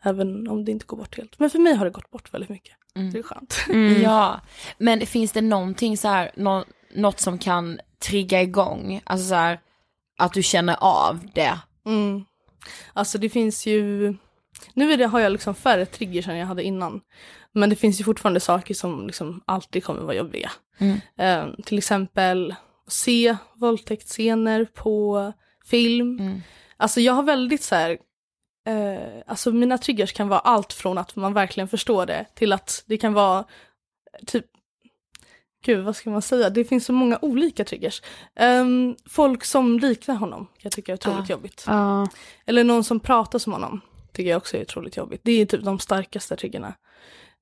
Även om det inte går bort helt. Men för mig har det gått bort väldigt mycket. Mm. Det är skönt. Mm. Ja, men finns det någonting så här, nå, något som kan trigga igång, alltså så här, att du känner av det? Mm. Alltså det finns ju, nu är det, har jag liksom färre triggers än jag hade innan. Men det finns ju fortfarande saker som liksom alltid kommer vara jobbiga. Mm. Eh, till exempel se våldtäktsscener på film. Mm. Alltså jag har väldigt så här, eh, alltså mina triggers kan vara allt från att man verkligen förstår det till att det kan vara typ Gud, vad ska man säga? Det finns så många olika triggers. Ehm, folk som liknar honom kan jag tycka är otroligt Ja. jobbigt. Ja. Eller någon som pratar som honom. Tycker jag också är otroligt jobbigt. Det är typ de starkaste triggerna.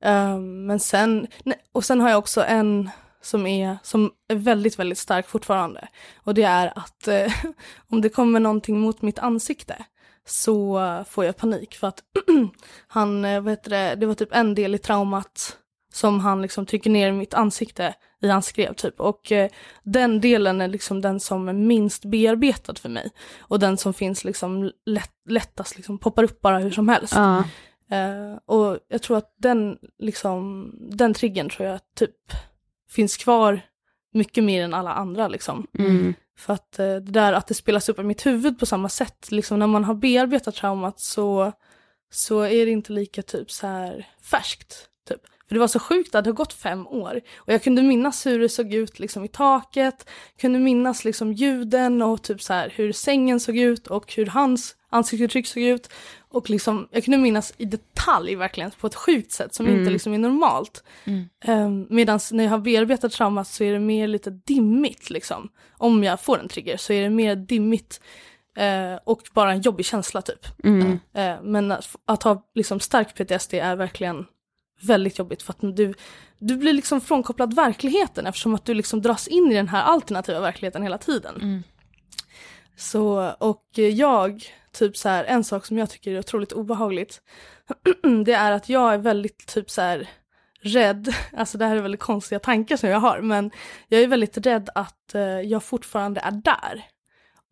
Ehm, men sen, nej, och sen har jag också en som är, som är väldigt, väldigt stark fortfarande. Och det är att eh, om det kommer någonting mot mitt ansikte så får jag panik för att han, eh, vad heter det, det var typ en del i traumat som han liksom trycker ner i mitt ansikte i hans skrev typ. Och eh, den delen är liksom den som är minst bearbetad för mig. Och den som finns liksom lätt, lättast, liksom poppar upp bara hur som helst. Ja. Eh, och jag tror att den, liksom, den triggern tror jag typ finns kvar mycket mer än alla andra liksom. Mm. För att eh, det där att det spelas upp i mitt huvud på samma sätt, liksom när man har bearbetat traumat så, så är det inte lika typ så här färskt. Typ. För det var så sjukt att det har gått fem år och jag kunde minnas hur det såg ut liksom i taket, kunde minnas liksom ljuden och typ så här hur sängen såg ut och hur hans ansiktsuttryck såg ut. Och liksom, jag kunde minnas i detalj verkligen på ett sjukt sätt som Mm. inte liksom är normalt. Mm. Um, Medan när jag har bearbetat traumat så är det mer lite dimmigt liksom. Om jag får en trigger så är det mer dimmigt eh, och bara en jobbig känsla typ. Mm. Eh, men att, att ha liksom stark PTSD är verkligen väldigt jobbigt för att du, du blir liksom frånkopplad verkligheten eftersom att du liksom dras in i den här alternativa verkligheten hela tiden. Mm. Så, och jag, typ så här, en sak som jag tycker är otroligt obehagligt, det är att jag är väldigt typ så här rädd, alltså det här är väldigt konstiga tankar som jag har, men jag är väldigt rädd att eh, jag fortfarande är där.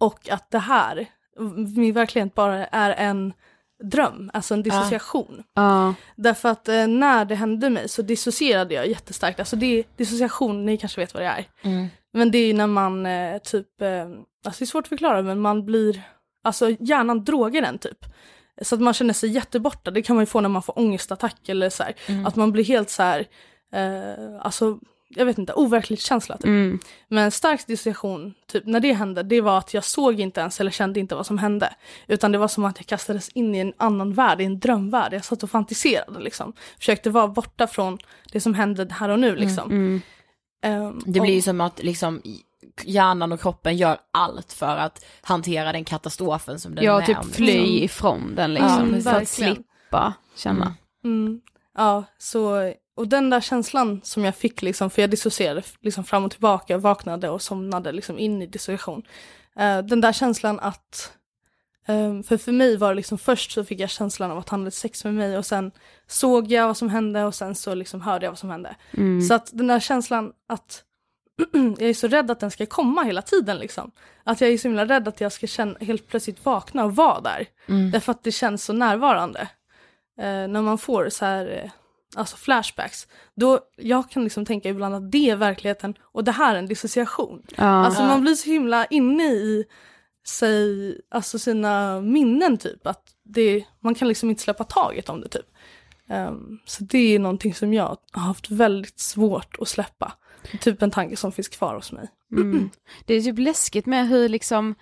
Och att det här, min verklighet bara är en dröm, alltså en dissociation. Ja. Därför att eh, när det hände mig så dissocierade jag jättestarkt. Alltså det, dissociation, ni kanske vet vad det är. Mm. Men det är ju när man eh, typ, eh, alltså det är svårt att förklara men man blir, alltså hjärnan drogar den typ. Så att man känner sig jätteborta, det kan man ju få när man får ångestattack eller så här. Mm. Att man blir helt så här, eh, alltså jag vet inte, overkligt känsla typ. Mm. Men stark dissociation, typ när det hände, det var att jag såg inte ens eller kände inte vad som hände. Utan det var som att jag kastades in i en annan värld, i en drömvärld. Jag satt och fantiserade liksom. Försökte vara borta från det som hände här och nu liksom. Mm. Ehm, Det blir ju som att liksom hjärnan och kroppen gör allt för att hantera den katastrofen som den Ja, är typ om. fly liksom. ifrån den Ja, liksom. precis. för att slippa känna. Mm. Ja, så, och den där känslan som jag fick liksom, för jag dissocierade liksom fram och tillbaka, vaknade och somnade liksom in i dissociation. Eh, den där känslan att, Ehm, för för mig var det liksom först så fick jag känslan av att han hade sex med mig och sen såg jag vad som hände och sen så liksom hörde jag vad som hände. Mm. Så att den där känslan att jag är så rädd att den ska komma hela tiden liksom. Att jag är så himla rädd att jag ska känna, helt plötsligt vakna och vara där. Mm. Därför att det känns så närvarande. Eh, när man får så här, eh, alltså flashbacks. Då, jag kan liksom tänka ibland att det är verkligheten och det här är en dissociation. Ja. Alltså man blir så himla inne i sig, alltså sina minnen typ. Att det, man kan liksom inte släppa taget om det typ. Ehm, så det är någonting som jag har haft väldigt svårt att släppa. Typ en tanke som finns kvar hos mig. Mm. Det är typ läskigt med hur liksom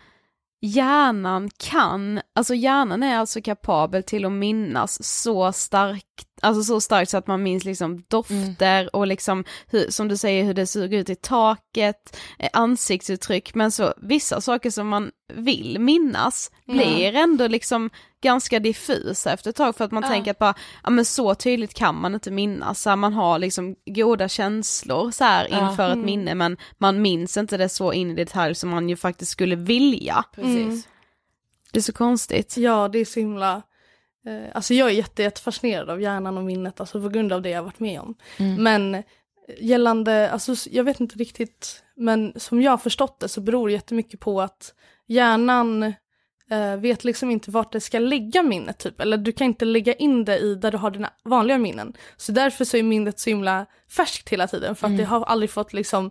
hjärnan kan, alltså hjärnan är alltså kapabel till att minnas så starkt, alltså så starkt så att man minns liksom dofter och liksom hur, som du säger hur det såg ut i taket, eh, ansiktsuttryck, men så vissa saker som man vill minnas blir ändå liksom ganska diffusa efter ett tag för att man Ja. tänker att bara, ja men så tydligt kan man inte minnas, så här, man har liksom goda känslor så här inför ett Mm. minne men man minns inte det så in i detalj som man ju faktiskt skulle vilja. Precis. Det är så konstigt. Ja, det är så himla... Eh, alltså jag är jätte, jättefascinerad av hjärnan och minnet, alltså på grund av det jag har varit med om. Mm. Men eh, gällande, alltså jag vet inte riktigt, men som jag har förstått det så beror det jättemycket på att hjärnan eh, vet liksom inte vart det ska lägga minnet typ, eller du kan inte lägga in det i där du har dina vanliga minnen. Så därför så är minnet så himla färskt hela tiden, för att det har aldrig fått liksom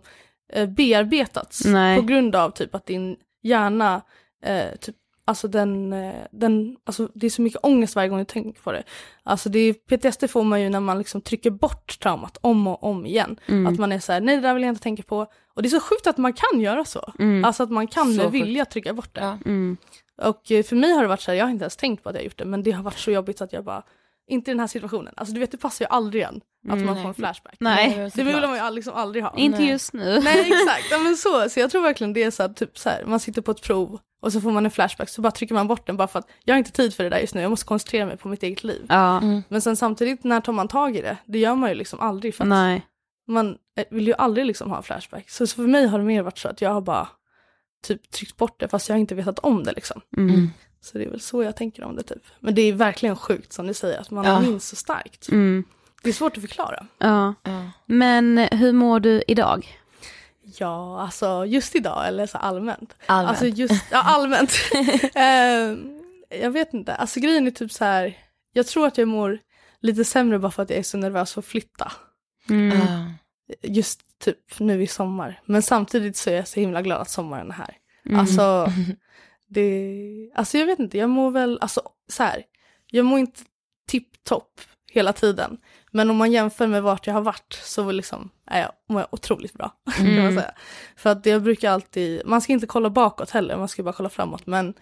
eh, bearbetats Nej. på grund av typ att din hjärna eh, typ Alltså den, eh, den, alltså det är så mycket ångest varje gång jag tänker på det. Alltså det är, PTSD får man ju när man liksom trycker bort traumat om och om igen. Mm. Att man är så här, nej det där vill jag inte tänka på. Och det är så sjukt att man kan göra så. Mm. Alltså att man kan Så med vilja trycka bort det. Ja. Mm. Och eh, för mig har det varit så här, jag har inte ens tänkt på att jag har gjort det, men det har varit så jobbigt att jag bara, inte i den här situationen. Alltså du vet det passar ju aldrig igen att Mm. man Nej. får en flashback. Nej, det vill man ju liksom aldrig ha. inte Nej. just nu. Nej exakt, ja, men så, så jag tror verkligen det är så att typ så här, man sitter på ett prov och så får man en flashback så bara trycker man bort den bara för att jag har inte tid för det där just nu, jag måste koncentrera mig på mitt eget liv. Ja, Mm. Men sen samtidigt, när tar man tag i det? Det gör man ju liksom aldrig för att nej. man eh, vill ju aldrig liksom ha en flashback. Så, så för mig har det mer varit så att jag har bara typ tryckt bort det fast jag har inte vetat om det liksom. Mm. Så det är väl så jag tänker om det typ. Men det är verkligen sjukt som du säger, att man Ja. minns så starkt. Mm. Det är svårt att förklara. Ja. Ja. Men hur mår du idag? Ja, alltså just idag eller så allmänt. Allmänt. Alltså just, ja allmänt. Eh, jag vet inte, alltså grejen är typ så här. jag tror att jag mår lite sämre bara för att jag är så nervös för att flytta. Mm. Just typ nu i sommar. Men samtidigt så är jag så himla glad att sommaren är här. Mm. Alltså, det, alltså jag vet inte, jag mår väl, alltså så här. jag mår inte tipptopp hela tiden. Men om man jämför med vart jag har varit så liksom är jag, mår jag otroligt bra. Kan man Mm. säga. För att jag brukar alltid, man ska inte kolla bakåt heller, man ska bara kolla framåt. Men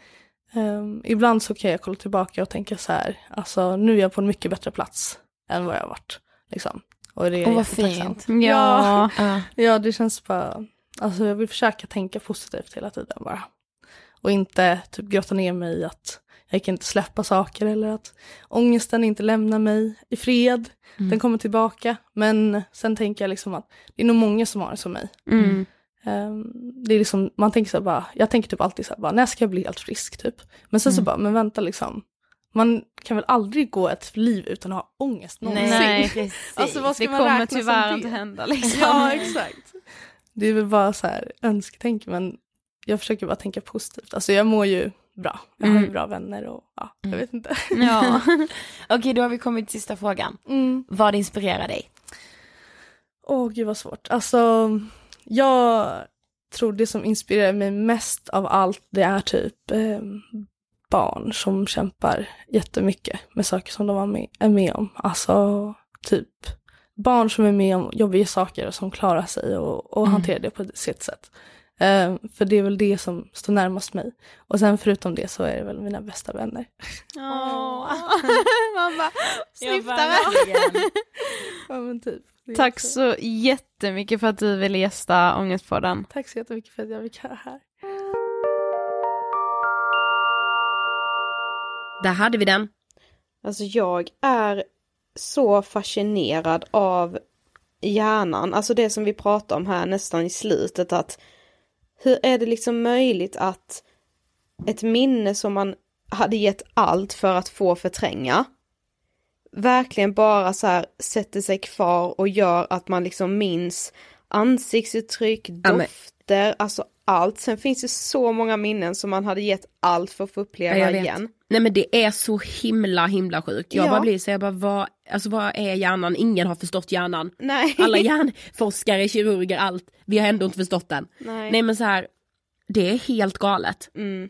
ehm, ibland så kan jag kolla tillbaka och tänka så här, alltså nu är jag på en mycket bättre plats än vad jag har varit. Liksom. Och det är Åh, vad. Mm. Ja. Ja. Ja, det känns bara, alltså jag vill försöka tänka positivt hela tiden bara. Och inte typ grotta ner mig i att jag kan inte släppa saker eller att ångesten inte lämnar mig i fred. Mm. Den kommer tillbaka. Men sen tänker jag liksom att det är nog många som har det som mig. Mm. Ehm, det är liksom, man tänker så här bara, jag tänker typ alltid så här bara, när ska jag bli helt frisk typ? Men sen så Mm. bara, men vänta liksom. Man kan väl aldrig gå ett liv utan att ha ångest någonsin? Nej, precis. Alltså vad ska Det man kommer tyvärr inte hända liksom. Ja, exakt. Det är väl bara så här önsketänk, men jag försöker bara tänka positivt. Alltså jag mår ju bra. Jag har ju Mm. bra vänner och ja, jag Mm. vet inte. Ja. Okej, då har vi kommit till sista frågan. Mm. Vad inspirerar dig? Åh gud vad svårt. Alltså, jag tror det som inspirerar mig mest av allt det är typ eh, barn som kämpar jättemycket med saker som de var med, är med om. Alltså typ barn som är med om jobbiga saker och som klarar sig och, och Mm. hanterar det på sitt sätt. Eh, för det är väl det som står närmast mig. Och sen förutom det så är det väl mina bästa vänner. Åh. Man bara, snyftar. Ja, men typ. Tack också- så jättemycket för att du ville gästa Ångestpodden. Tack så jättemycket för att jag fick vara här. Där hade vi den. Alltså jag är så fascinerad av hjärnan, alltså det som vi pratar om här nästan i slutet att hur är det liksom möjligt att ett minne som man hade gett allt för att få förtränga. Verkligen bara så här sätter sig kvar och gör att man liksom minns ansiktsuttryck, Ja, dofter, alltså allt. Sen finns det så många minnen som man hade gett allt för att få uppleva Ja, igen. Nej men det är så himla himla sjukt. Jag Ja. bara blir så jag bara vad, alltså vad är hjärnan? Ingen har förstått hjärnan. Nej. Alla hjärnforskare, kirurger, allt. Vi har ändå inte förstått den. Nej. Nej men så här, det är helt galet. Mm.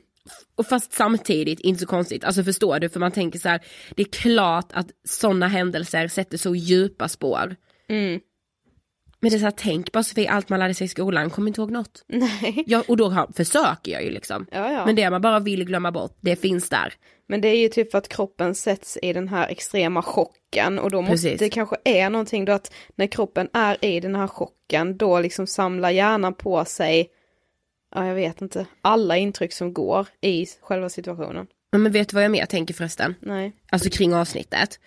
Och fast samtidigt inte så konstigt, alltså förstår du? För man tänker så här, det är klart att sådana händelser sätter så djupa spår. Mm. Men det är så här, tänk bara Sofie, allt man lärde sig i skolan, kommer inte ihåg något. Nej. Ja, och då har, försöker jag ju liksom. Ja, ja. Men det man bara vill glömma bort, det finns där. Men det är ju typ för att kroppen sätts i den här extrema chocken och då måste Precis. det kanske är någonting då att när kroppen är i den här chocken då liksom samlar hjärnan på sig, ja jag vet inte, alla intryck som går i själva situationen. Men vet du vad jag mer tänker förresten? Nej. Alltså kring avsnittet.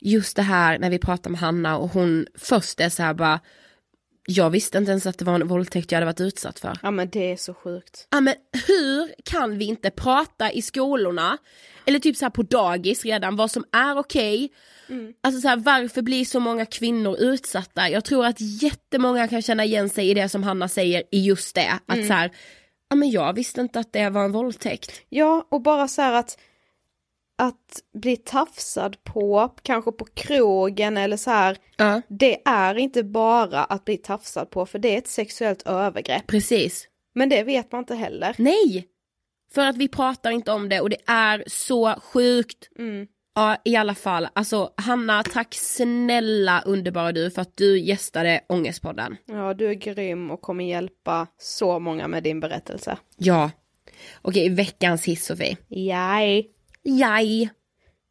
Just det här när vi pratar med Hanna och hon först är så här bara, jag visste inte ens att det var en våldtäkt jag hade varit utsatt för. Ja men det är så sjukt. Ja men hur kan vi inte prata i skolorna, eller typ så här på dagis redan, vad som är okej. Alltså så här, varför blir så många kvinnor utsatta? Jag tror att jättemånga kan känna igen sig i det som Hanna säger i just det. Att så här, ja men jag visste inte att det var en våldtäkt. Ja och bara så här att att bli tafsad på, kanske på krogen eller så här, Ja. det är inte bara att bli tafsad på för det är ett sexuellt övergrepp. Precis. Men det vet man inte heller. Nej! För att vi pratar inte om det och det är så sjukt. Mm. Ja i alla fall, alltså Hanna tack snälla underbara du för att du gästade Ångestpodden. Ja, du är grym och kommer hjälpa så många med din berättelse. Ja. Okej, veckans hiss Sofie. Jaj. Jaj.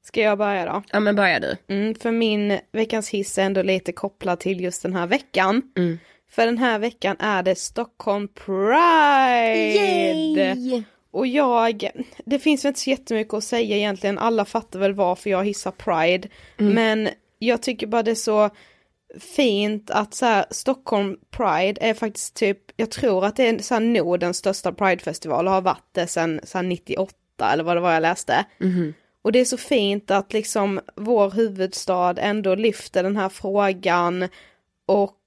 Ska jag börja då? Ja men börja du. Mm, för min veckans hiss är ändå lite kopplad till just den här veckan. Mm. För den här veckan är det Stockholm Pride! Och jag, det finns väl inte så jättemycket att säga egentligen, alla fattar väl varför jag hissar Pride. Men jag tycker bara det är så fint att så här, Stockholm Pride är faktiskt typ, jag tror att det är så här Nordens största Pridefestival och har varit det sedan så här 98 eller vad det var jag läste. Och det är så fint att liksom vår huvudstad ändå lyfter den här frågan och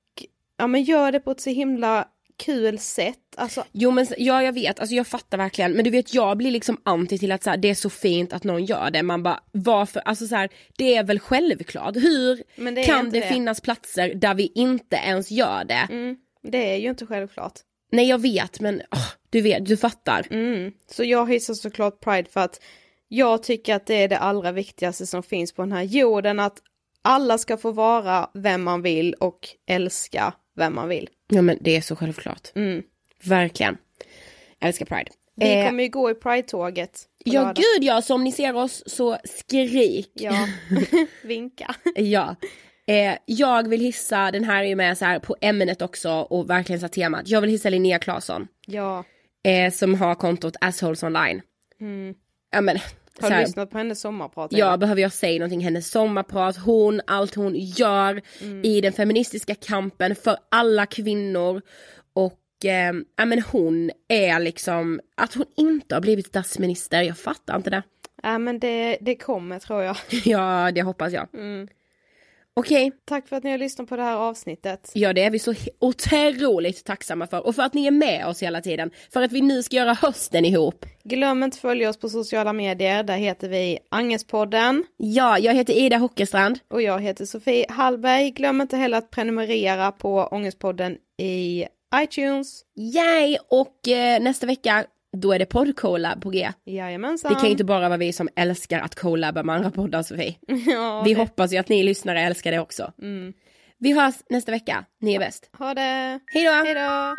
ja men gör det på ett så himla kul sätt. Alltså Jo men ja jag vet, alltså jag fattar verkligen men du vet jag blir liksom anti till att så här, det är så fint att någon gör det, man bara varför, alltså så här, det är väl självklart, hur det kan det, det. finnas platser där vi inte ens gör det? mm, det är ju inte självklart. Nej jag vet men åh, du vet, du fattar. Mm. Så jag hissar såklart Pride för att jag tycker att det är det allra viktigaste som finns på den här jorden, att alla ska få vara vem man vill och älska vem man vill. Ja men det är så självklart. Mm. Verkligen. Jag älskar Pride. Vi Eh, kommer ju gå i Pride-tåget. ja lördag. gud ja, så om ni ser oss så skrik. Ja, vinka. Ja. Eh, jag vill hissa, den här är ju med så här på ämnet också och verkligen så temat. Jag vill hissa Linnea Claesson. Ja. Eh, som har kontot Assholes Online. Mm. Ja men. Har du här, lyssnat på hennes sommarprat? Ja, behöver jag säga någonting? Hennes sommarprat, hon, allt hon gör Mm. i den feministiska kampen för alla kvinnor. Och eh, ja men hon är liksom, att hon inte har blivit statsminister, jag fattar inte det. Ja men det, det kommer tror jag. ja, det hoppas jag. Mm. Okej, Tack för att ni har lyssnat på det här avsnittet. ja det är vi så otroligt tacksamma för. Och för att ni är med oss hela tiden. För att vi nu ska göra hösten ihop. Glöm inte följa oss på sociala medier, där heter vi Angespodden. Ja, jag heter Ida Hockestrand. Och jag heter Sofie Hallberg. Glöm inte heller att prenumerera på Ångestpodden i iTunes. Yay! Och eh, nästa vecka, då är det poddcollab på G. Jajamensan. Det kan ju inte bara vara vi som älskar att collaba med andra poddar Sofie. ja, Vi det- hoppas ju att ni lyssnare älskar det också. Mm. Vi hörs nästa vecka, ni är bäst. Ha det. Hej då! Hej då.